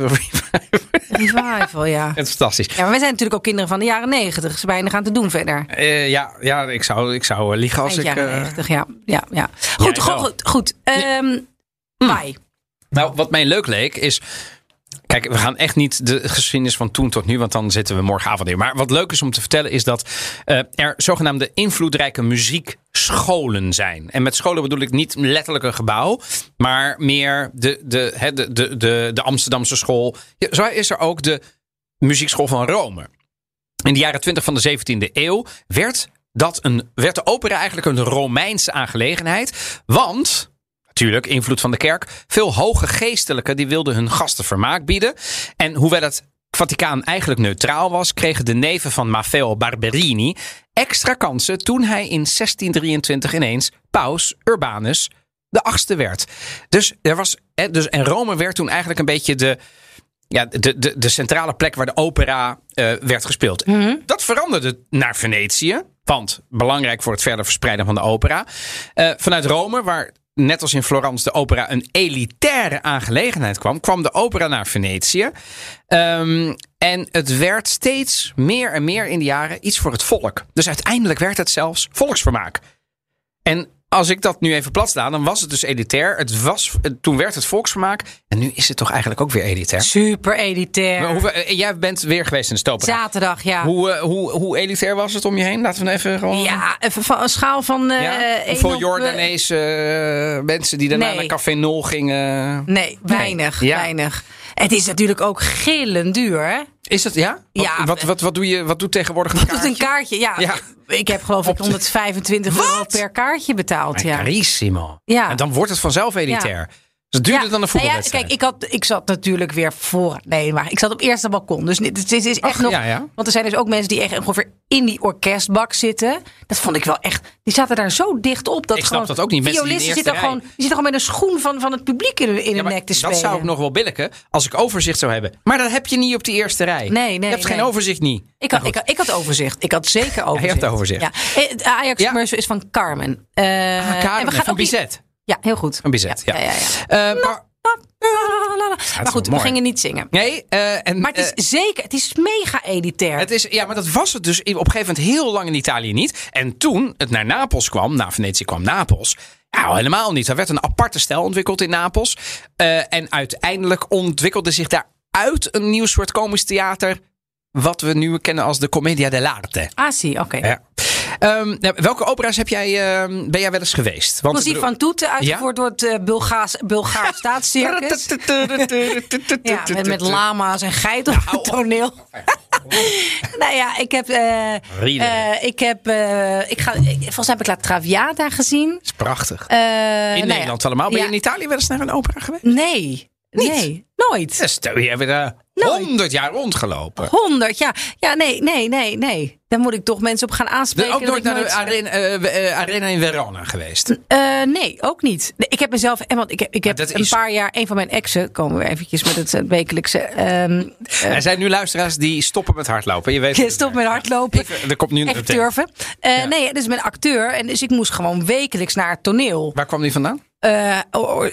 Revival, ja. Het is fantastisch. Ja, maar wij zijn natuurlijk ook kinderen van de jaren negentig. Ze weinig aan te doen verder. Eh, ja, ja, ik zou, ik zou eh, liegen als Eind ik. jaren eh, negentig, ja. ja, ja. Goed, goed, goed. goed. Ehm Pai. Nou, wat mij leuk leek is. Kijk, we gaan echt niet de geschiedenis van toen tot nu, want dan zitten we morgenavond hier. Maar wat leuk is om te vertellen is dat eh, er zogenaamde invloedrijke muziekscholen zijn. En met scholen bedoel ik niet letterlijk een gebouw, maar meer de, de, de, de, de Amsterdamse school. Ja, zo is er ook de muziekschool van Rome. In de jaren 20 van de 17e eeuw werd, dat een, werd de opera eigenlijk een Romeinse aangelegenheid. Want Natuurlijk, invloed van de kerk. Veel hoge geestelijken die wilden hun gasten vermaak bieden. En hoewel het Vaticaan eigenlijk neutraal was, kregen de neven van Maffeo Barberini extra kansen toen hij in 1623 ineens paus Urbanus de achtste werd. Dus er was, dus, en Rome werd toen eigenlijk een beetje de, ja, de, de, de centrale plek waar de opera eh, werd gespeeld. Dat veranderde naar Venetië. Want belangrijk voor het verder verspreiden van de opera. Eh, vanuit Rome, waar net als in Florence de opera een elitaire aangelegenheid kwam, kwam de opera naar Venetië. Ehm, en het werd steeds meer en meer in de jaren iets voor het volk. Dus uiteindelijk werd het zelfs volksvermaak. En als ik dat nu even plat sla, dan was het dus elitair. Het was, toen werd het volksvermaak. En nu is het toch eigenlijk ook weer elitair. Super elitair. Maar hoe, eh, jij bent weer geweest in de Stopera. Zaterdag, ja. Hoe, eh, hoe, hoe elitair was het om je heen? Laten we even gewoon... Ja, even van een schaal van. eh Ja? eh, Jordaanese eh, mensen die daarna Nee. naar Café Nol gingen? Nee, weinig. Ja. weinig. Het is natuurlijk ook gillend duur, hè? Is dat ja? Wat, Ja, wat, wat, wat, doe je, wat doet tegenwoordig een Doet een kaartje? kaartje, ja. Ja. Ik heb geloof ik 125 euro Wat? per kaartje betaald. Ja. Carissimo. Ja. En dan wordt het vanzelf elitair. Het duurde Ja, dan een nou ja, voetbalwedstrijd. kijk, ik, had, ik zat natuurlijk weer voor. Nee, maar ik zat op het eerste balkon. Dus dit, dit is echt Ach, nog. ja, ja. Want er zijn dus ook mensen die echt ongeveer in die orkestbak zitten. Dat vond ik wel echt. Die zaten daar zo dicht op. Dat Ik snap gewoon, dat ook niet. Mensen die de zitten gewoon, die zitten gewoon met een schoen van, van het publiek in, hun- in Ja, maar nek te spelen. dat zou ik nog wel billiken als ik overzicht zou hebben. Maar dat heb je niet op die eerste rij. Nee, nee, Je hebt geen overzicht niet. Ik had, ik, had, ik had overzicht. Ik had zeker overzicht. had overzicht. Ja. Het Ajax Ja. commercial is van Carmen. Eh, Ah, en Karen, we gaan van Bizet. Ja, heel goed. Van Bizet, ja. ja, ja, ja. Maar, Maar goed, we mooi. gingen niet zingen. nee, eh, en, Maar het is eh, zeker, het is mega elitair. Het is, ja, maar dat was het dus op een gegeven moment heel lang in Italië niet. En toen het naar Napels kwam, na Venetië kwam Napels. Nou, helemaal niet. Er werd een aparte stijl ontwikkeld in Napels. Eh, en uiteindelijk ontwikkelde zich daaruit een nieuw soort komisch theater. Wat we nu kennen als de Commedia dell'arte. Ah, zie, oké. Ja. Ehm, nou, welke opera's heb jij, ehm, ben jij wel eens geweest? Want ik van Toeten, uitgevoerd door het uh, Bulgaars, staatscircus. ja, met, met lama's en geiten op het toneel. nou ja, ik heb... eh, eh, ik heb... eh, ik ga, ik, volgens mij heb ik La Traviata gezien. Dat is prachtig. Eh, in nou ja, Nederland allemaal. Ben je in Italië wel eens naar een opera geweest? Nee. Nee, nooit. Dus, we hebben daar Nooit. honderd jaar rondgelopen. 100, ja. Ja, nee, nee, nee, nee. Daar moet ik toch mensen op gaan Ben je aanspreken. ook dat nooit naar de arena, eh, eh, arena in Verona geweest? Eh, nee, ook niet. Nee, ik heb mezelf, en want ik heb, ik heb een paar jaar, een van mijn exen, komen we eventjes met het eh, wekelijkse. ehm er zijn nu luisteraars die stoppen met hardlopen. Je weet stop met hardlopen. Even, er komt nu een Echt. Eh, Ja. Nee, dus ik ben acteur en dus ik moest gewoon wekelijks naar het toneel. Waar kwam die vandaan? Eh,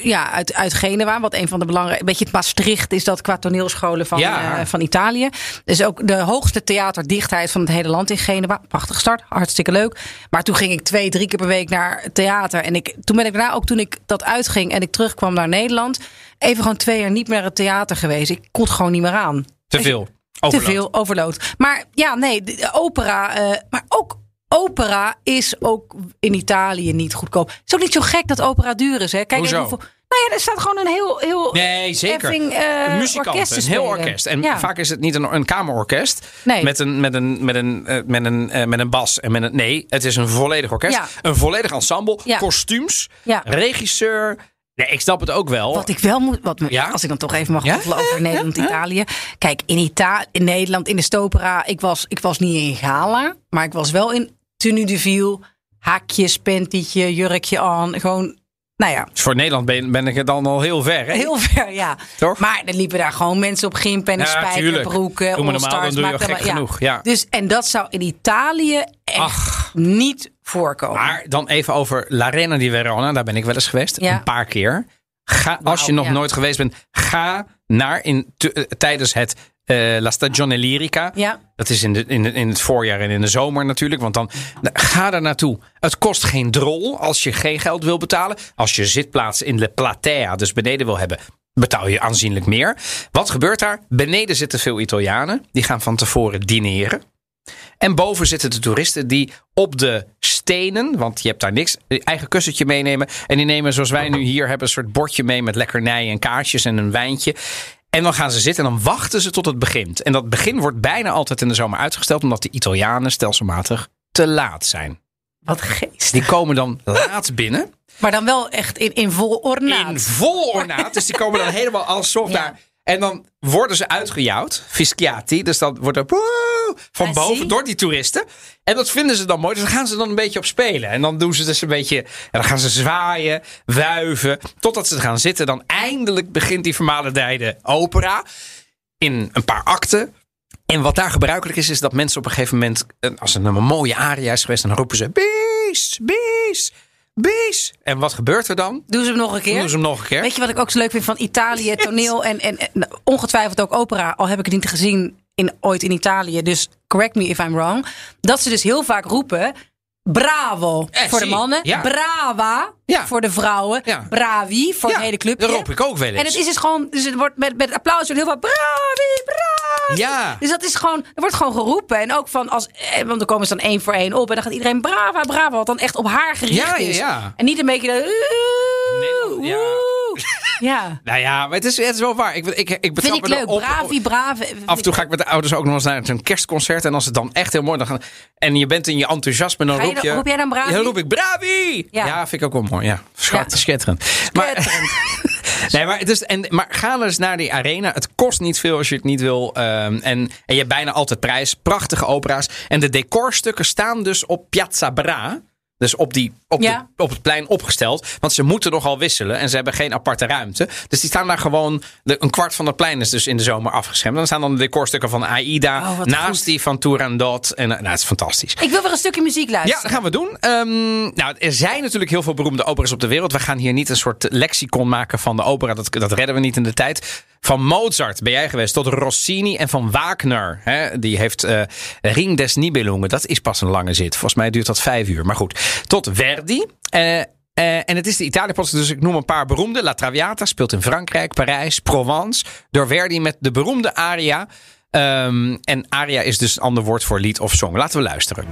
ja, uit, uit Genua. Wat een van de belangrijke. Beetje het Maastricht is dat qua toneelscholen van, Ja. eh, van Italië. Dus ook de hoogste theaterdichtheid van het hele land in Genua. Prachtige start, hartstikke leuk. Maar toen ging ik twee, drie keer per week naar theater. En ik, toen ben ik daarna ook toen ik dat uitging en ik terugkwam naar Nederland. Even gewoon twee jaar niet meer naar het theater geweest. Ik kon het gewoon niet meer aan. Te veel. Te veel overload. Maar ja, nee, de, de opera. eh, maar ook opera is ook in Italië niet goedkoop. Het is ook niet zo gek dat opera duur is. Hè? Kijk Hoezo? even. Nou ja, er staat gewoon een heel. heel Nee, zeker. effing, eh, Een muzikant, orkest een heel orkest. En Ja. vaak is het niet een, een kamerorkest Nee. met, een, met, een, met, een, eh, met, een, eh, met een bas. En met een, nee, het is een volledig orkest. Ja. Een volledig ensemble. Kostuums. Regisseur. Nee, ik snap het ook wel. Wat ik wel moet, wat me, Ja? als ik dan toch even mag Ja? over Nederland-Italië. Kijk, in, Ita in Nederland, in de Stopera, ik was, ik was niet in gala, maar ik was wel in tenue de ville, haakje, pentietje, jurkje aan. Gewoon, nou ja, Dus voor Nederland ben, ben ik het dan al heel ver. Hè? Heel ver, ja. Toch? Maar er liepen daar gewoon mensen op gimpen en Ja, spijkerbroeken. Doe maar normaal, dan doe je maakt gek allemaal- genoeg, ja. Dus, en dat zou in Italië echt Ach. niet voorkomen. Maar dan even over L'Arena di Verona. Daar ben ik wel eens geweest. Ja. Een paar keer. Ga, als je nog ja. nooit geweest bent, ga naar in, eh, tijdens het eh, La Stagione Lirica. Ja. Dat is in, de, in, de- in het voorjaar en in de zomer natuurlijk. Want dan ga daar naartoe. Het kost geen drol als je geen geld wil betalen. Als je zitplaats in de platea, dus beneden wil hebben, betaal je aanzienlijk meer. Wat gebeurt daar? Beneden zitten veel Italianen. Die gaan van tevoren dineren. En boven zitten de toeristen die op de stenen, want je hebt daar niks, eigen kussentje meenemen. En die nemen, zoals wij nu hier hebben, een soort bordje mee met lekkernijen en kaartjes en een wijntje. En dan gaan ze zitten en dan wachten ze tot het begint. En dat begin wordt bijna altijd in de zomer uitgesteld, omdat de Italianen stelselmatig te laat zijn. Wat geest. Die komen dan laat binnen. Maar dan wel echt in, in vol ornaat. In vol ornaat. Dus die komen dan helemaal alsof Ja. daar. En dan worden ze uitgejouwd. Fischiati. Dus dan wordt er woe van Ah, boven door die toeristen. En dat vinden ze dan mooi. Dus daar gaan ze dan een beetje op spelen. En dan doen ze dus een beetje. En dan gaan ze zwaaien, wuiven. Totdat ze gaan zitten. Dan eindelijk begint die vermalendijde opera. In een paar akten. En wat daar gebruikelijk is, is dat mensen op een gegeven moment, eh, als er een mooie aria is geweest, dan roepen ze: Bies, Bies, Bies. En wat gebeurt er dan? Doen ze hem nog een keer? doen ze hem nog een keer. Weet je wat ik ook zo leuk vind van Italië, toneel en, en, en ongetwijfeld ook opera. Al heb ik het niet gezien in, ooit in Italië. Dus correct me if I'm wrong. Dat ze dus heel vaak roepen. Bravo Eh, voor de mannen. Ja. Brava Ja. voor de vrouwen. Ja. Bravi voor het hele clubje. dat roep ik ook wel eens. En het is dus gewoon, dus het wordt met, met applaus wordt heel veel bravi, bravi. Ja. Dus dat is gewoon, er wordt gewoon geroepen. En ook van als, eh, want dan komen ze dan één voor één op. En dan gaat iedereen brava, brava. Wat dan echt op haar gericht Ja, ja, is. En niet een beetje de... Nederland, ja. Ja. Nou ja, maar het is, het is wel waar. Ik, ik, ik Vind ik leuk. erop- Bravi. Af en toe ga ik met de ouders ook nog eens naar een kerstconcert. En als het dan echt heel mooi dan gaan, En je bent in je enthousiasme, dan roep dan- je... roep jij dan bravi? Dan roep ik bravi! Ja, Ja. vind ik ook wel mooi. Ja, schat, Ja. schitterend. Maar, nee, maar, het is, en, maar ga eens naar die arena. Het kost niet veel als je het niet wil. ehm, en, en je hebt bijna altijd prijs. Prachtige opera's. En de decorstukken staan dus op Piazza Bra. Dus op, die, op, Ja. de- op het plein opgesteld. Want ze moeten nogal wisselen. En ze hebben geen aparte ruimte. Dus die staan daar gewoon. De, een kwart van het plein is dus in de zomer afgeschermd. Dan staan dan de decorstukken van Aida. Oh, naast goed. die van Turandot. En eh, nou, het is fantastisch. Ik wil weer een stukje muziek Ja, luisteren. dat gaan we doen. Ehm, nou, er zijn natuurlijk heel veel beroemde operas op de wereld. We gaan hier niet een soort lexicon maken van de opera. Dat, dat redden we niet in de tijd. Van Mozart ben jij geweest tot Rossini en van Wagner. Hè, die heeft eh Ring des Nibelungen. Dat is pas een lange zit. Volgens mij duurt dat vijf uur. Maar goed, tot Verdi. Eh, eh, en het is de Italië-post, dus ik noem een paar beroemde. La Traviata speelt in Frankrijk, Parijs, Provence. Door Verdi met de beroemde aria. Ehm, en aria is dus een ander woord voor lied of song. Laten we luisteren.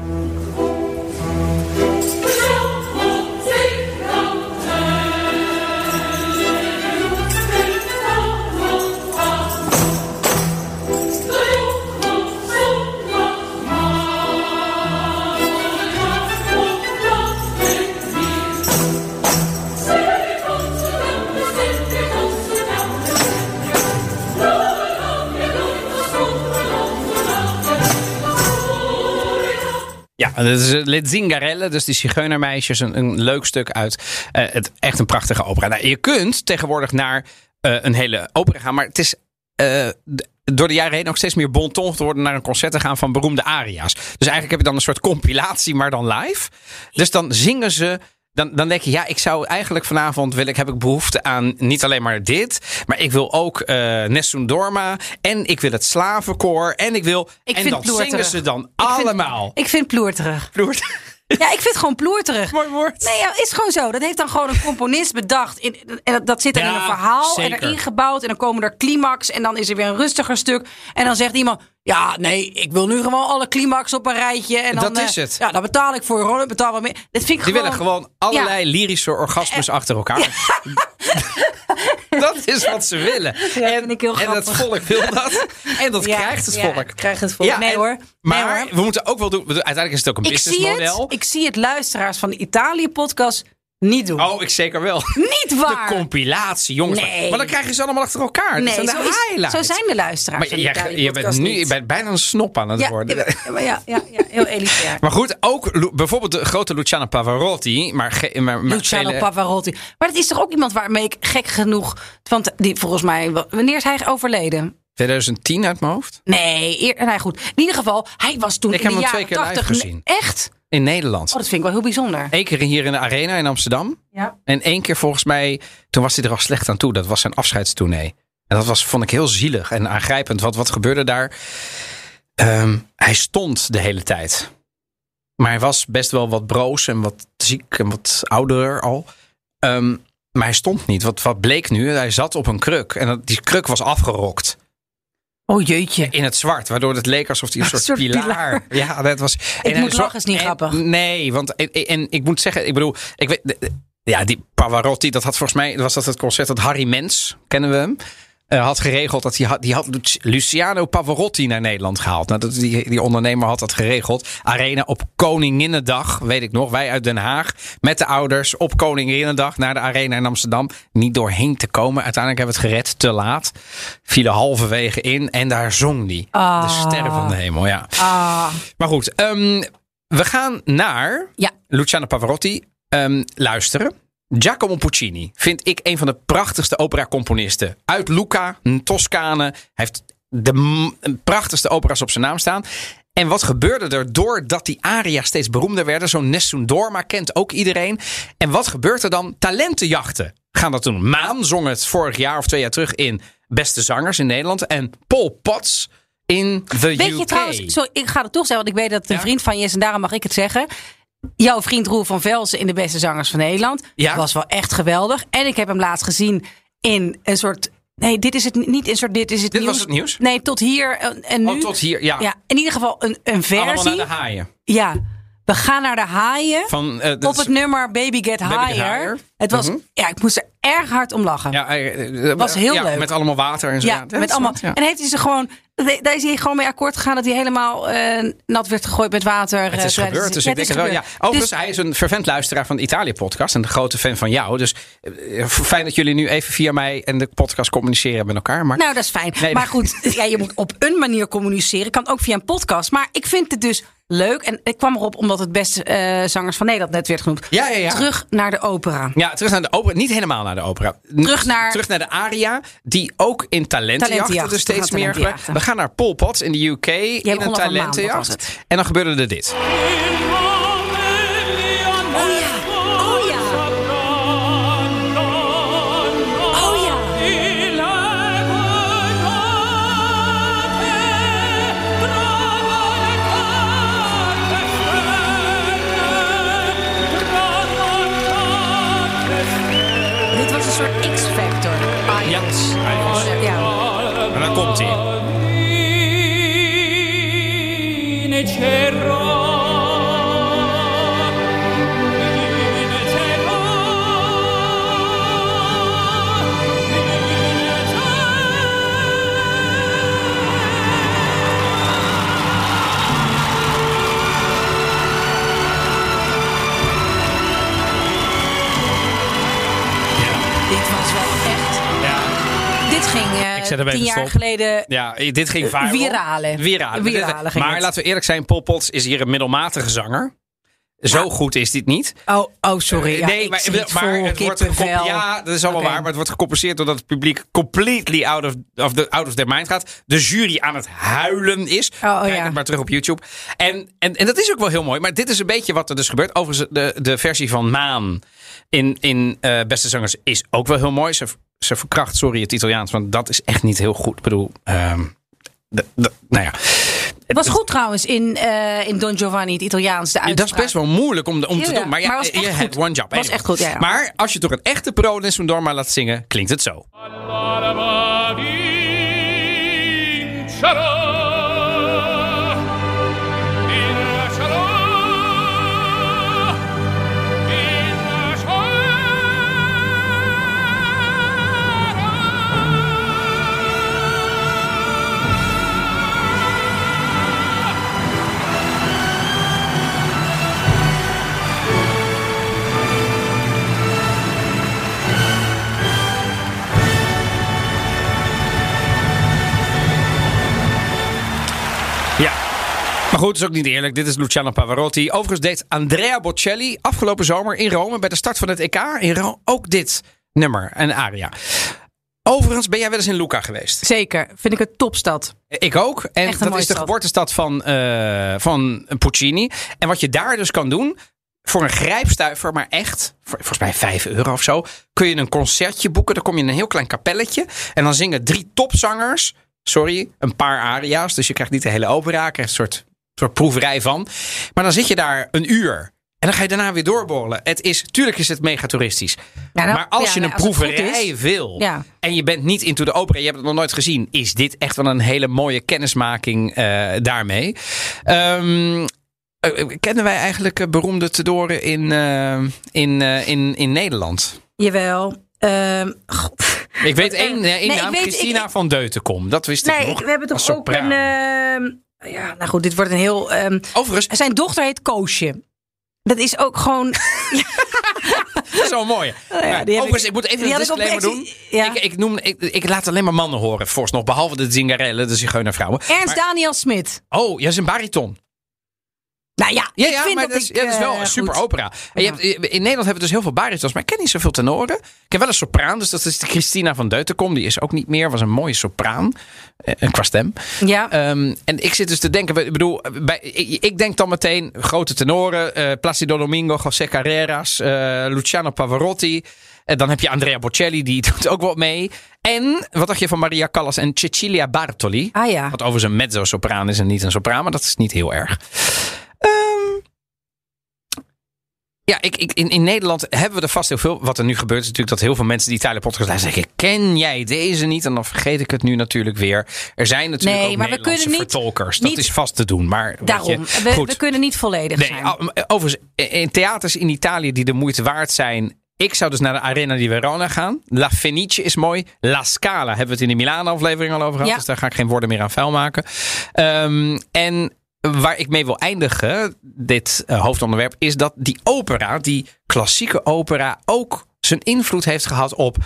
Ja, dat is eh, Le Zingarelle, dus die Zigeunermeisjes. Een, leuk stuk uit eh, het echt een prachtige opera. Nou, je kunt tegenwoordig naar eh, een hele opera gaan, maar het is door de jaren heen ook steeds meer bon ton geworden naar een concert te gaan van beroemde aria's. Dus eigenlijk heb je dan een soort compilatie, maar dan live. Dus dan zingen ze dan, dan denk je, ja, ik zou eigenlijk vanavond wil ik, heb ik behoefte aan niet alleen maar dit, maar ik wil ook eh Nessun Dorma en ik wil het slavenkoor en ik wil. Ik en ploerterig. zingen ze dan Ik vind- allemaal. Ik vind ploerterig. Ploert. Ja, ik vind het gewoon ploerterig. Mooi woord. Nee, ja, is gewoon zo. Dat heeft dan gewoon een componist bedacht. In, en dat, dat zit dan in een verhaal zeker. en erin gebouwd. En dan komen er climax en dan is er weer een rustiger stuk. En dan zegt iemand, ja, nee, ik wil nu gewoon alle climax op een rijtje. En dan, Dat is eh, het. Ja, dan betaal ik voor. Ik betaal wat meer. Dat vind ik Die gewoon... willen gewoon allerlei lyrische orgasmes achter elkaar. dat is wat ze willen. Ja, en, vind ik heel en het grappig. volk wil dat. En dat krijgt het ja, volk. krijgt het volk. Nee, en- hoor. Nee, Maar hoor. we moeten ook wel doen. Uiteindelijk is het ook een ik zie, het, businessmodel. ik zie het luisteraars van de Italië-podcast niet doen. Oh, ik zeker wel. Niet De waar. compilatie, jongens. Nee. Maar dan krijgen ze allemaal achter elkaar. dat nee, zijn de zo, is- zo zijn de luisteraars Maar de je Italië-podcast bent nu je bent bijna een snop aan het ja, worden. ja, maar ja, ja, ja, heel elitair. Maar goed, ook bijvoorbeeld de grote Luciano Pavarotti. Maar, maar, maar Luciano Pavarotti. Maar dat is toch ook iemand waarmee ik gek genoeg... Want die volgens mij... Wanneer is hij overleden? 2010 uit mijn hoofd. Nee, eer, nee, goed. In ieder geval, hij was toen Ik in heb de hem twee keer live 80... gezien. Echt? In Nederland. Oh, dat vind ik wel heel bijzonder. Eén keer hier in de Arena in Amsterdam. Ja. En één keer volgens mij, toen was hij er al slecht aan toe. Dat was zijn afscheidstournee. En dat was, vond ik heel zielig en aangrijpend. Wat, wat gebeurde daar? Ehm, hij stond de hele tijd. Maar hij was best wel wat broos en wat ziek en wat ouder al. Ehm, maar hij stond niet. Wat, wat bleek nu? Hij zat op een kruk. En dat, die kruk was afgerokt. Oh jeetje. In het zwart. Waardoor het leek alsof hij een soort, soort pilaar... pilaar. Ja, dat was... Ik hij moet zo- lachen, is niet en- grappig. Nee, want... En, en ik moet zeggen, ik bedoel... Ik weet, ja, die Pavarotti, dat had volgens mij... Was dat het concert dat Harry Mens, kennen we hem... eh, had geregeld dat hij had, die had Luci- Luciano Pavarotti naar Nederland gehaald. Nou, dat, die, die ondernemer had dat geregeld. Arena op Koninginnedag, weet ik nog. Wij uit Den Haag met de ouders op Koninginnedag naar de Arena in Amsterdam. Niet doorheen te komen. Uiteindelijk hebben we het gered, te laat. Vielen halverwege in en daar zong die. Ah. De sterren van de hemel, ja. Ah, Maar goed, ehm, we gaan naar ja. Luciano Pavarotti ehm, luisteren. Giacomo Puccini vind ik een van de prachtigste operacomponisten. Uit Lucca, een Toscane. Hij heeft de prachtigste opera's op zijn naam staan. En wat gebeurde er doordat die aria steeds beroemder werden? Zo'n Nessun Dorma kent ook iedereen. En wat gebeurt er dan? Talentenjachten gaan dat doen. Maan zong het vorig jaar of twee jaar terug in Beste Zangers in Nederland. En Paul Potts in The UK. Weet je trouwens, sorry, ik ga het toch zeggen, want ik weet dat het een Ja. vriend van je is en daarom mag ik het zeggen. Jouw vriend Roel van Velsen in de beste zangers van Nederland Ja. was wel echt geweldig. En ik heb hem laatst gezien in een soort. Nee, dit is het niet. Een soort. Dit is het Dit nieuws. was het nieuws? Nee, tot hier en, en nu. Oh, tot hier, ja. Ja, in ieder geval een, een Allemaal versie. naar de haaien. Ja, we gaan naar de haaien. Van, eh, op het nummer Baby Get Baby Get Higher. Het was, Mhm. ja, ik moest er erg hard om lachen. Ja, eh, eh, Was heel ja, leuk. Met allemaal water en zo. Ja, is met allemaal. ja. En heeft hij ze gewoon. Daar is hij gewoon mee akkoord gegaan dat hij helemaal nat werd gegooid met water. Het is gebeurd, dus ja, ik denk het wel. Ja. Overigens, Dus- hij is een vervent luisteraar van de Italië-podcast en een grote fan van jou. Dus fijn dat jullie nu even via mij en de podcast communiceren met elkaar. Maar Nou, dat is fijn. Nee, maar goed, ja, je moet op een manier communiceren. Kan ook via een podcast. Maar ik vind het dus leuk. En ik kwam erop omdat het beste eh, zangers van Nederland net werd genoemd. Ja, ja, ja. Terug naar de opera. Ja, terug naar de opera. Niet helemaal naar de opera. Terug naar- Terug naar de aria, die ook in talentenjachten Talentenjacht, dus steeds terug naar meer talentenjachten. We gaan naar Pol Pot in de UK in een talentenjacht. En dan gebeurde er dit. Oh ja, ging eh, Ik zet even tien jaar stop. geleden. Ja, dit ging viral. Virale. Virale. Virale ging maar het. laten we eerlijk zijn, Paul Potts is hier een middelmatige zanger. Zo goed is dit niet. Oh, oh sorry. Ja, nee, maar, het wordt Ja, dat is allemaal waar. Maar het wordt gecompenseerd doordat het publiek completely out of, of, the, out of their mind gaat. De jury aan het huilen is. oh Kijk ja. het maar terug op YouTube. En, en, en dat is ook wel heel mooi. Maar dit is een beetje wat er dus gebeurt. Overigens, de, de versie van Maan in, in eh, Beste Zangers is ook wel heel mooi. Ze, ze verkracht, sorry, het Italiaans. Want dat is echt niet heel goed. Ik bedoel, ehm, de- de- nou ja. Het was goed trouwens in, eh, in Don Giovanni, het Italiaans. De Dat is best wel moeilijk om, om te Ja, doen. Maar ja, Maar was echt je goed. hebt one job. Was echt goed, ja, ja. Maar als je door een echte pro in Dorma laat zingen, klinkt het zo. Maar goed, het is ook niet eerlijk. Dit is Luciano Pavarotti. Overigens deed Andrea Bocelli afgelopen zomer in Rome bij de start van het EK in Rome ook dit nummer, een aria. Overigens ben jij wel eens in Lucca geweest. Zeker, vind ik het topstad. Ik ook. En een dat is de stad. geboortestad van, eh, van Puccini. En wat je daar dus kan doen, voor een grijpstuiver, maar echt, volgens mij 5 euro of zo, kun je een concertje boeken. Dan kom je in een heel klein kapelletje. En dan zingen drie topzangers, sorry, een paar aria's. Dus je krijgt niet de hele opera, je krijgt een soort, soort proeverij van. Maar dan zit je daar een uur. En dan ga je daarna weer doorborrelen. Het is, tuurlijk is het mega toeristisch. Nou, maar als ja, je nou, een als goed proeverij is. wil Ja. en je bent niet into de opera, je hebt het nog nooit gezien, is dit echt wel een hele mooie kennismaking eh, daarmee. Ehm, eh, kennen wij eigenlijk eh, beroemde tedoren in, in, in, in Nederland? Jawel. Ehm. Ik weet één, één Nee, ik naam, weet- Christina ik- van Deutenkom. Dat wist ik nog. we hebben toch ook een... ja, nou goed, dit wordt een heel... ehm, Overigens, zijn dochter heet Koosje. Dat is ook gewoon... zo mooi. Oh ja, overigens, ik- ik, moet even een disclaimer doen. Ja. Ik, ik, noem, ik, ik laat alleen maar mannen horen, vooralsnog. Behalve de Zingarelle, de zigeunervrouwen. Ernst Maar- Daniel Smit. oh, jij is een bariton. Nou ja, Ja, ik ja vind maar dat, is, ik, ja, dat is wel eh, een super goed. opera. En je hebt, in Nederland hebben we dus heel veel baritons, maar ik ken niet zoveel tenoren. Ik heb wel een sopraan, dus dat is de Christina van Deutenkom. Die is ook niet meer, was een mooie sopraan. Eh, qua stem. Ja, Ehm, en ik zit dus te denken, ik bedoel, bij, ik, ik denk dan meteen grote tenoren. eh Placido Domingo, José Carreras, eh, Luciano Pavarotti. En dan heb je Andrea Bocelli, die doet ook wat mee. En wat dacht je van Maria Callas en Cecilia Bartoli? ah ja. Wat overigens een mezzo-sopraan is en niet een sopraan, maar dat is niet heel erg. Ja, ik, ik, in, in Nederland hebben we er vast heel veel. Wat er nu gebeurt is natuurlijk dat heel veel mensen die Italië podcast luisteren zeggen: ken jij deze niet? En dan vergeet ik het nu natuurlijk weer. Er zijn natuurlijk Nee, ook maar we Nederlandse kunnen niet- vertolkers. Dat niet- is vast te doen. Maar Daarom. je, We, we kunnen niet volledig Nee, zijn. overigens, in theaters in Italië die de moeite waard zijn. Ik zou dus naar de Arena di Verona gaan. La Fenice is mooi. La Scala hebben we het in de Milaan-aflevering al over gehad. Ja. Dus daar ga ik geen woorden meer aan vuil maken. Ehm, en waar ik mee wil eindigen, dit eh, hoofdonderwerp, is dat die opera, die klassieke opera, ook zijn invloed heeft gehad op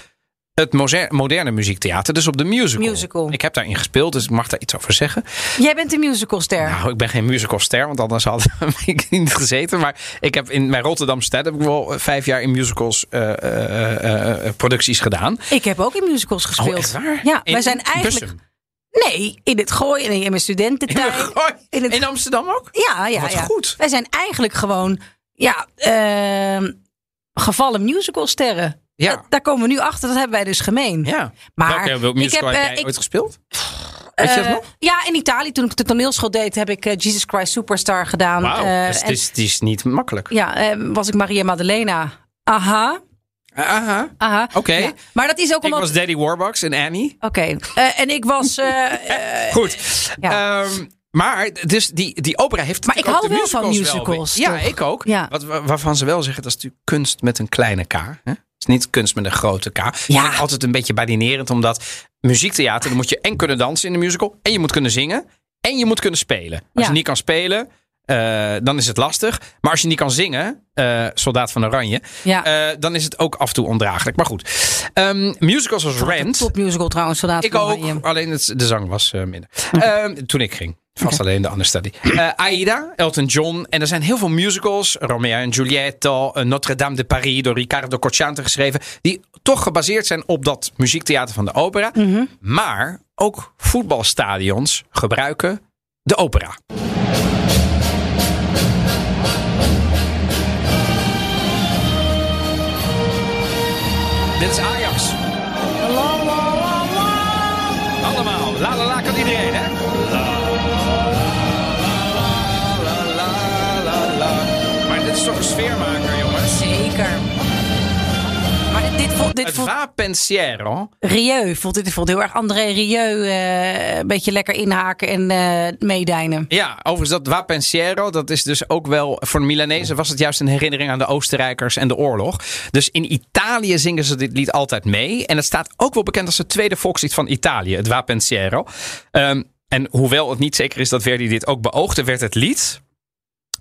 het moderne muziektheater. Dus op de musical. Musical. Ik heb daarin gespeeld, dus ik mag daar iets over zeggen. Jij bent een musicalster. Nou, ik ben geen musicalster, want anders had ik niet gezeten. Maar ik heb in mijn Rotterdam stad heb ik wel eh, vijf jaar in musicals eh, producties gedaan. Ik heb ook in musicals gespeeld. Oh, echt waar? Ja, In wij zijn eigenlijk... Bussum. Nee, in het gooi en in mijn In, studententijd. Gooi. In het- in Amsterdam ook? Ja, ja, Wat ja. goed. Wij zijn eigenlijk gewoon, ja, ehm, gevallen musicalsterren. Ja. Dat- daar komen we nu achter, dat hebben wij dus gemeen. Ja. Maar Welke ik heb, heb, eh, jij ik- ooit gespeeld? Weet je dat Eh, nog? Ja, in Italië, toen ik de toneelschool deed, heb ik eh, Jesus Christ Superstar gedaan. Wauw, Eh, dus het is, het is niet makkelijk. Ja, was ik Maria Maddalena. Aha, Aha. aha. Oké. Ja. Maar dat is ook Ik omdat... was Daddy Warbucks en Annie. Oké, eh, en ik was... eh, eh, Goed. ja. Ehm, maar dus die, die opera heeft Maar ik hou wel van musicals ja, ik ook. Ja. Wat, wa- waarvan ze wel zeggen, dat is natuurlijk kunst met een kleine k. Hè? Het is niet kunst met een grote k. Ja. Ik altijd een beetje badinerend, omdat muziektheater, dan moet je en kunnen dansen in de musical, en je moet kunnen zingen, en je moet kunnen spelen. Als Ja. je niet kan spelen, eh, dan is het lastig. Maar als je niet kan zingen, eh, Soldaat van Oranje, ja. eh, dan is het ook af en toe ondraaglijk. Maar goed, Ehm, musicals als Rent. Top musical trouwens, Soldaat Ik van ook, Oranje. alleen het, de zang was minder. Ehm, toen ik ging. Vast alleen de understudy. Eh Aida, Elton John. En er zijn heel veel musicals. Romeo en Juliette, eh, Notre-Dame de Paris door Riccardo Cocciante geschreven. Die toch gebaseerd zijn op dat muziektheater van de opera. Maar ook voetbalstadions gebruiken de opera. Dit Dit Het voelt. Rieu. Voelt, dit voelt heel erg André Rieu. eh, een beetje lekker inhaken en eh, meedijnen. Ja, overigens dat Vapensiero, dat is dus ook wel... Voor de Milanezen was het juist een herinnering aan de Oostenrijkers en de oorlog. Dus in Italië zingen ze dit lied altijd mee. En het staat ook wel bekend als het tweede volkslied van Italië, het Vapensiero. Ehm, en hoewel het niet zeker is dat Verdi dit ook beoogde, werd het lied...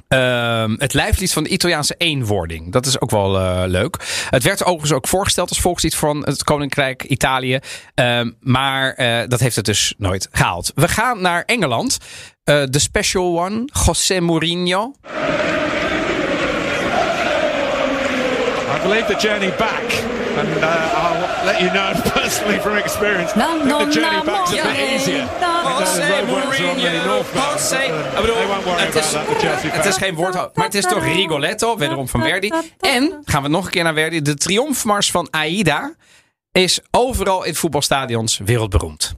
ehm, het lijflied van de Italiaanse eenwording. Dat is ook wel eh, leuk. Het werd overigens ook voorgesteld als volkslied van het Koninkrijk Italië. Ehm, maar eh, dat heeft het dus nooit gehaald. We gaan naar Engeland. Eh, De special one, José Mourinho. I believe the journey back, and uh, let you know personally from experience. No, no, the journey no, back's a bit easier. het is, about that, the Chelsea het is fans. geen woord, maar het is toch Rigoletto, wederom van Verdi. En, gaan we nog een keer naar Verdi, de triomfmars van Aida is overal in voetbalstadions wereldberoemd.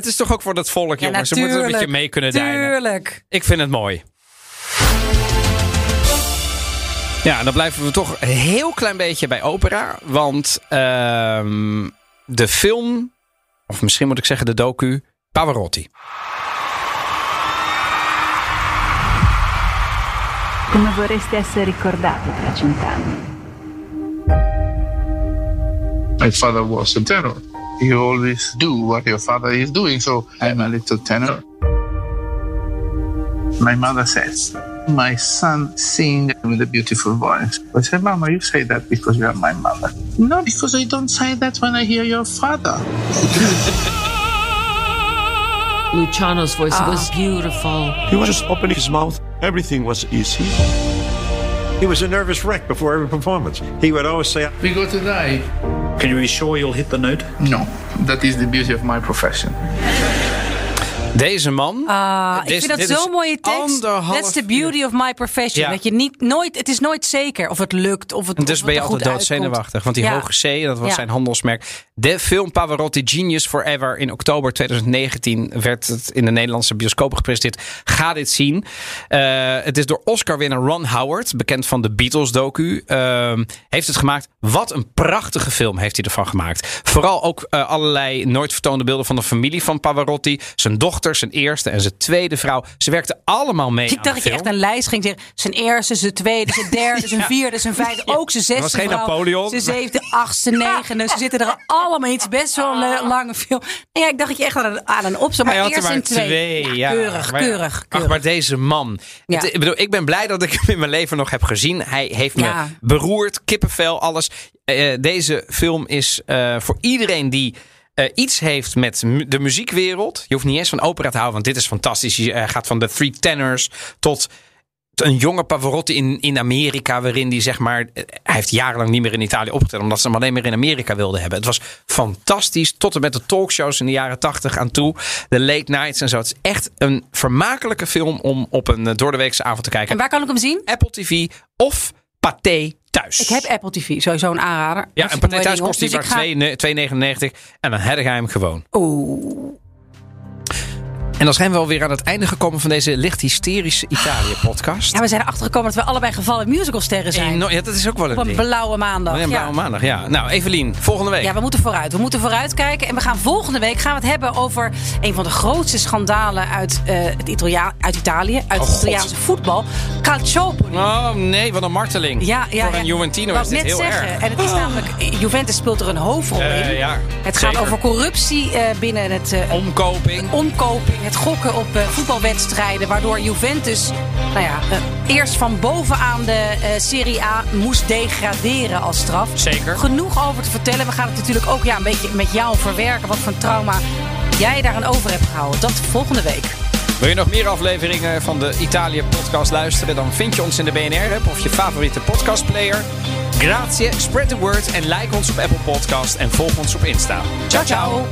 Het is toch ook voor dat volk, jongens. Ze moeten een beetje mee kunnen dijnen. Tuurlijk. Ik vind het mooi. Ja, en dan blijven we toch een heel klein beetje bij opera. Want ehm, de film, of misschien moet ik zeggen de docu, Pavarotti. Come vorreste essere ricordato tra cent'anni? My father was a tenor. You always do what your father is doing, so I'm a little tenor. My mother says, My son sing with a beautiful voice. I said, Mama, you say that because you are my mother. No, because I don't say that when I hear your father. Luciano's voice ah. was beautiful. He was just opening his mouth. Everything was easy. He was a nervous wreck before every performance. He would always say, We go to die. Can you be sure you'll hit the note? No, that is the beauty of my profession. Deze man. Ah, ik vind dat zo'n mooie tekst. That's the beauty of my profession. Ja. Dat je niet, nooit, het is nooit zeker of het lukt. Of het, En dus of ben je altijd doodzenuwachtig. Want die Ja. hoge C, dat was Ja. zijn handelsmerk. De film Pavarotti Genius Forever in oktober 2019 werd het in de Nederlandse bioscopen gepresenteerd. Ga dit zien. Eh, het is door Oscar-winnaar Ron Howard, bekend van de Beatles-docu, ehm, heeft het gemaakt. Wat een prachtige film heeft hij ervan gemaakt. Vooral ook eh, allerlei nooit vertoonde beelden van de familie van Pavarotti. Zijn dochter, zijn eerste en zijn tweede vrouw. Ze werkten allemaal mee Ik dacht dat je echt een lijst ging zeggen. Zijn eerste, zijn tweede, zijn derde, zijn vierde, zijn vijfde. Ook zijn zesde was geen vrouw, Napoleon. Zijn zevende, achtste, negende. Ze zitten er allemaal is best wel een le- lange film. Ja, ik dacht dat je echt aan een, aan een opzet. Maar Hij had er eerst maar twee. twee. Ja, Keurig, maar- keurig, Ach, keurig. maar deze man. Het- ik, bedoel, ik ben blij dat ik hem in mijn leven nog heb gezien. Hij heeft me beroerd, kippenvel, alles. Eh, deze film is eh, voor iedereen die eh, iets heeft met mu- de muziekwereld. Je hoeft niet eens van opera te houden, want dit is fantastisch. Je eh, gaat van de Three Tenors tot een jonge Pavarotti in, in Amerika, waarin die zeg maar. eh, Hij heeft jarenlang niet meer in Italië opgetreden, omdat ze hem alleen maar in Amerika wilden hebben. Het was fantastisch. Tot en met de talkshows in de jaren tachtig aan toe. De late nights en zo. Het is echt een vermakelijke film om op een doordeweekse avond te kijken. En waar kan ik hem zien? Apple TV of Pathé thuis. Ik heb Apple TV, sowieso een aanrader. ja, en Hartstikke Pathé mooie thuis kost die Dus ik ga- 2 2,99 en dan herg hij hem gewoon. Oeh. En dan zijn we alweer aan het einde gekomen van deze licht hysterische Italië-podcast. Ja, we zijn erachter gekomen dat we allebei gevallen musicalsterren zijn. Ja, dat is ook wel een Op een ding. blauwe maandag. Ja, ja. blauwe maandag, ja. Nou, Evelien, volgende week. Ja, we moeten vooruit. We moeten vooruit kijken. En we gaan volgende week gaan we het hebben over een van de grootste schandalen uit, eh, het Italia uit Italië. Uit Oh, het God. Italiaanse voetbal. Calciopoli. Oh nee, wat een marteling. Ja, ja, Voor ja. een Juventino Wou is dit heel zeggen. erg. En het is namelijk, Juventus speelt er een hoofdrol Eh, in. ja, het gaat over corruptie eh, binnen het Omkoping. omkoping, het gokken op eh, voetbalwedstrijden. Waardoor Juventus nou ja, eh, eerst van bovenaan de eh, Serie A moest degraderen als straf. Zeker. Genoeg over te vertellen. We gaan het natuurlijk ook ja, een beetje met jou verwerken. Wat voor trauma jij daaraan over hebt gehouden. Dat volgende week. Wil je nog meer afleveringen van de Italië podcast luisteren? Dan vind je ons in de BNR-app of je favoriete podcastplayer. Grazie, spread the word en like ons op Apple Podcast en volg ons op Insta. Ciao, ciao.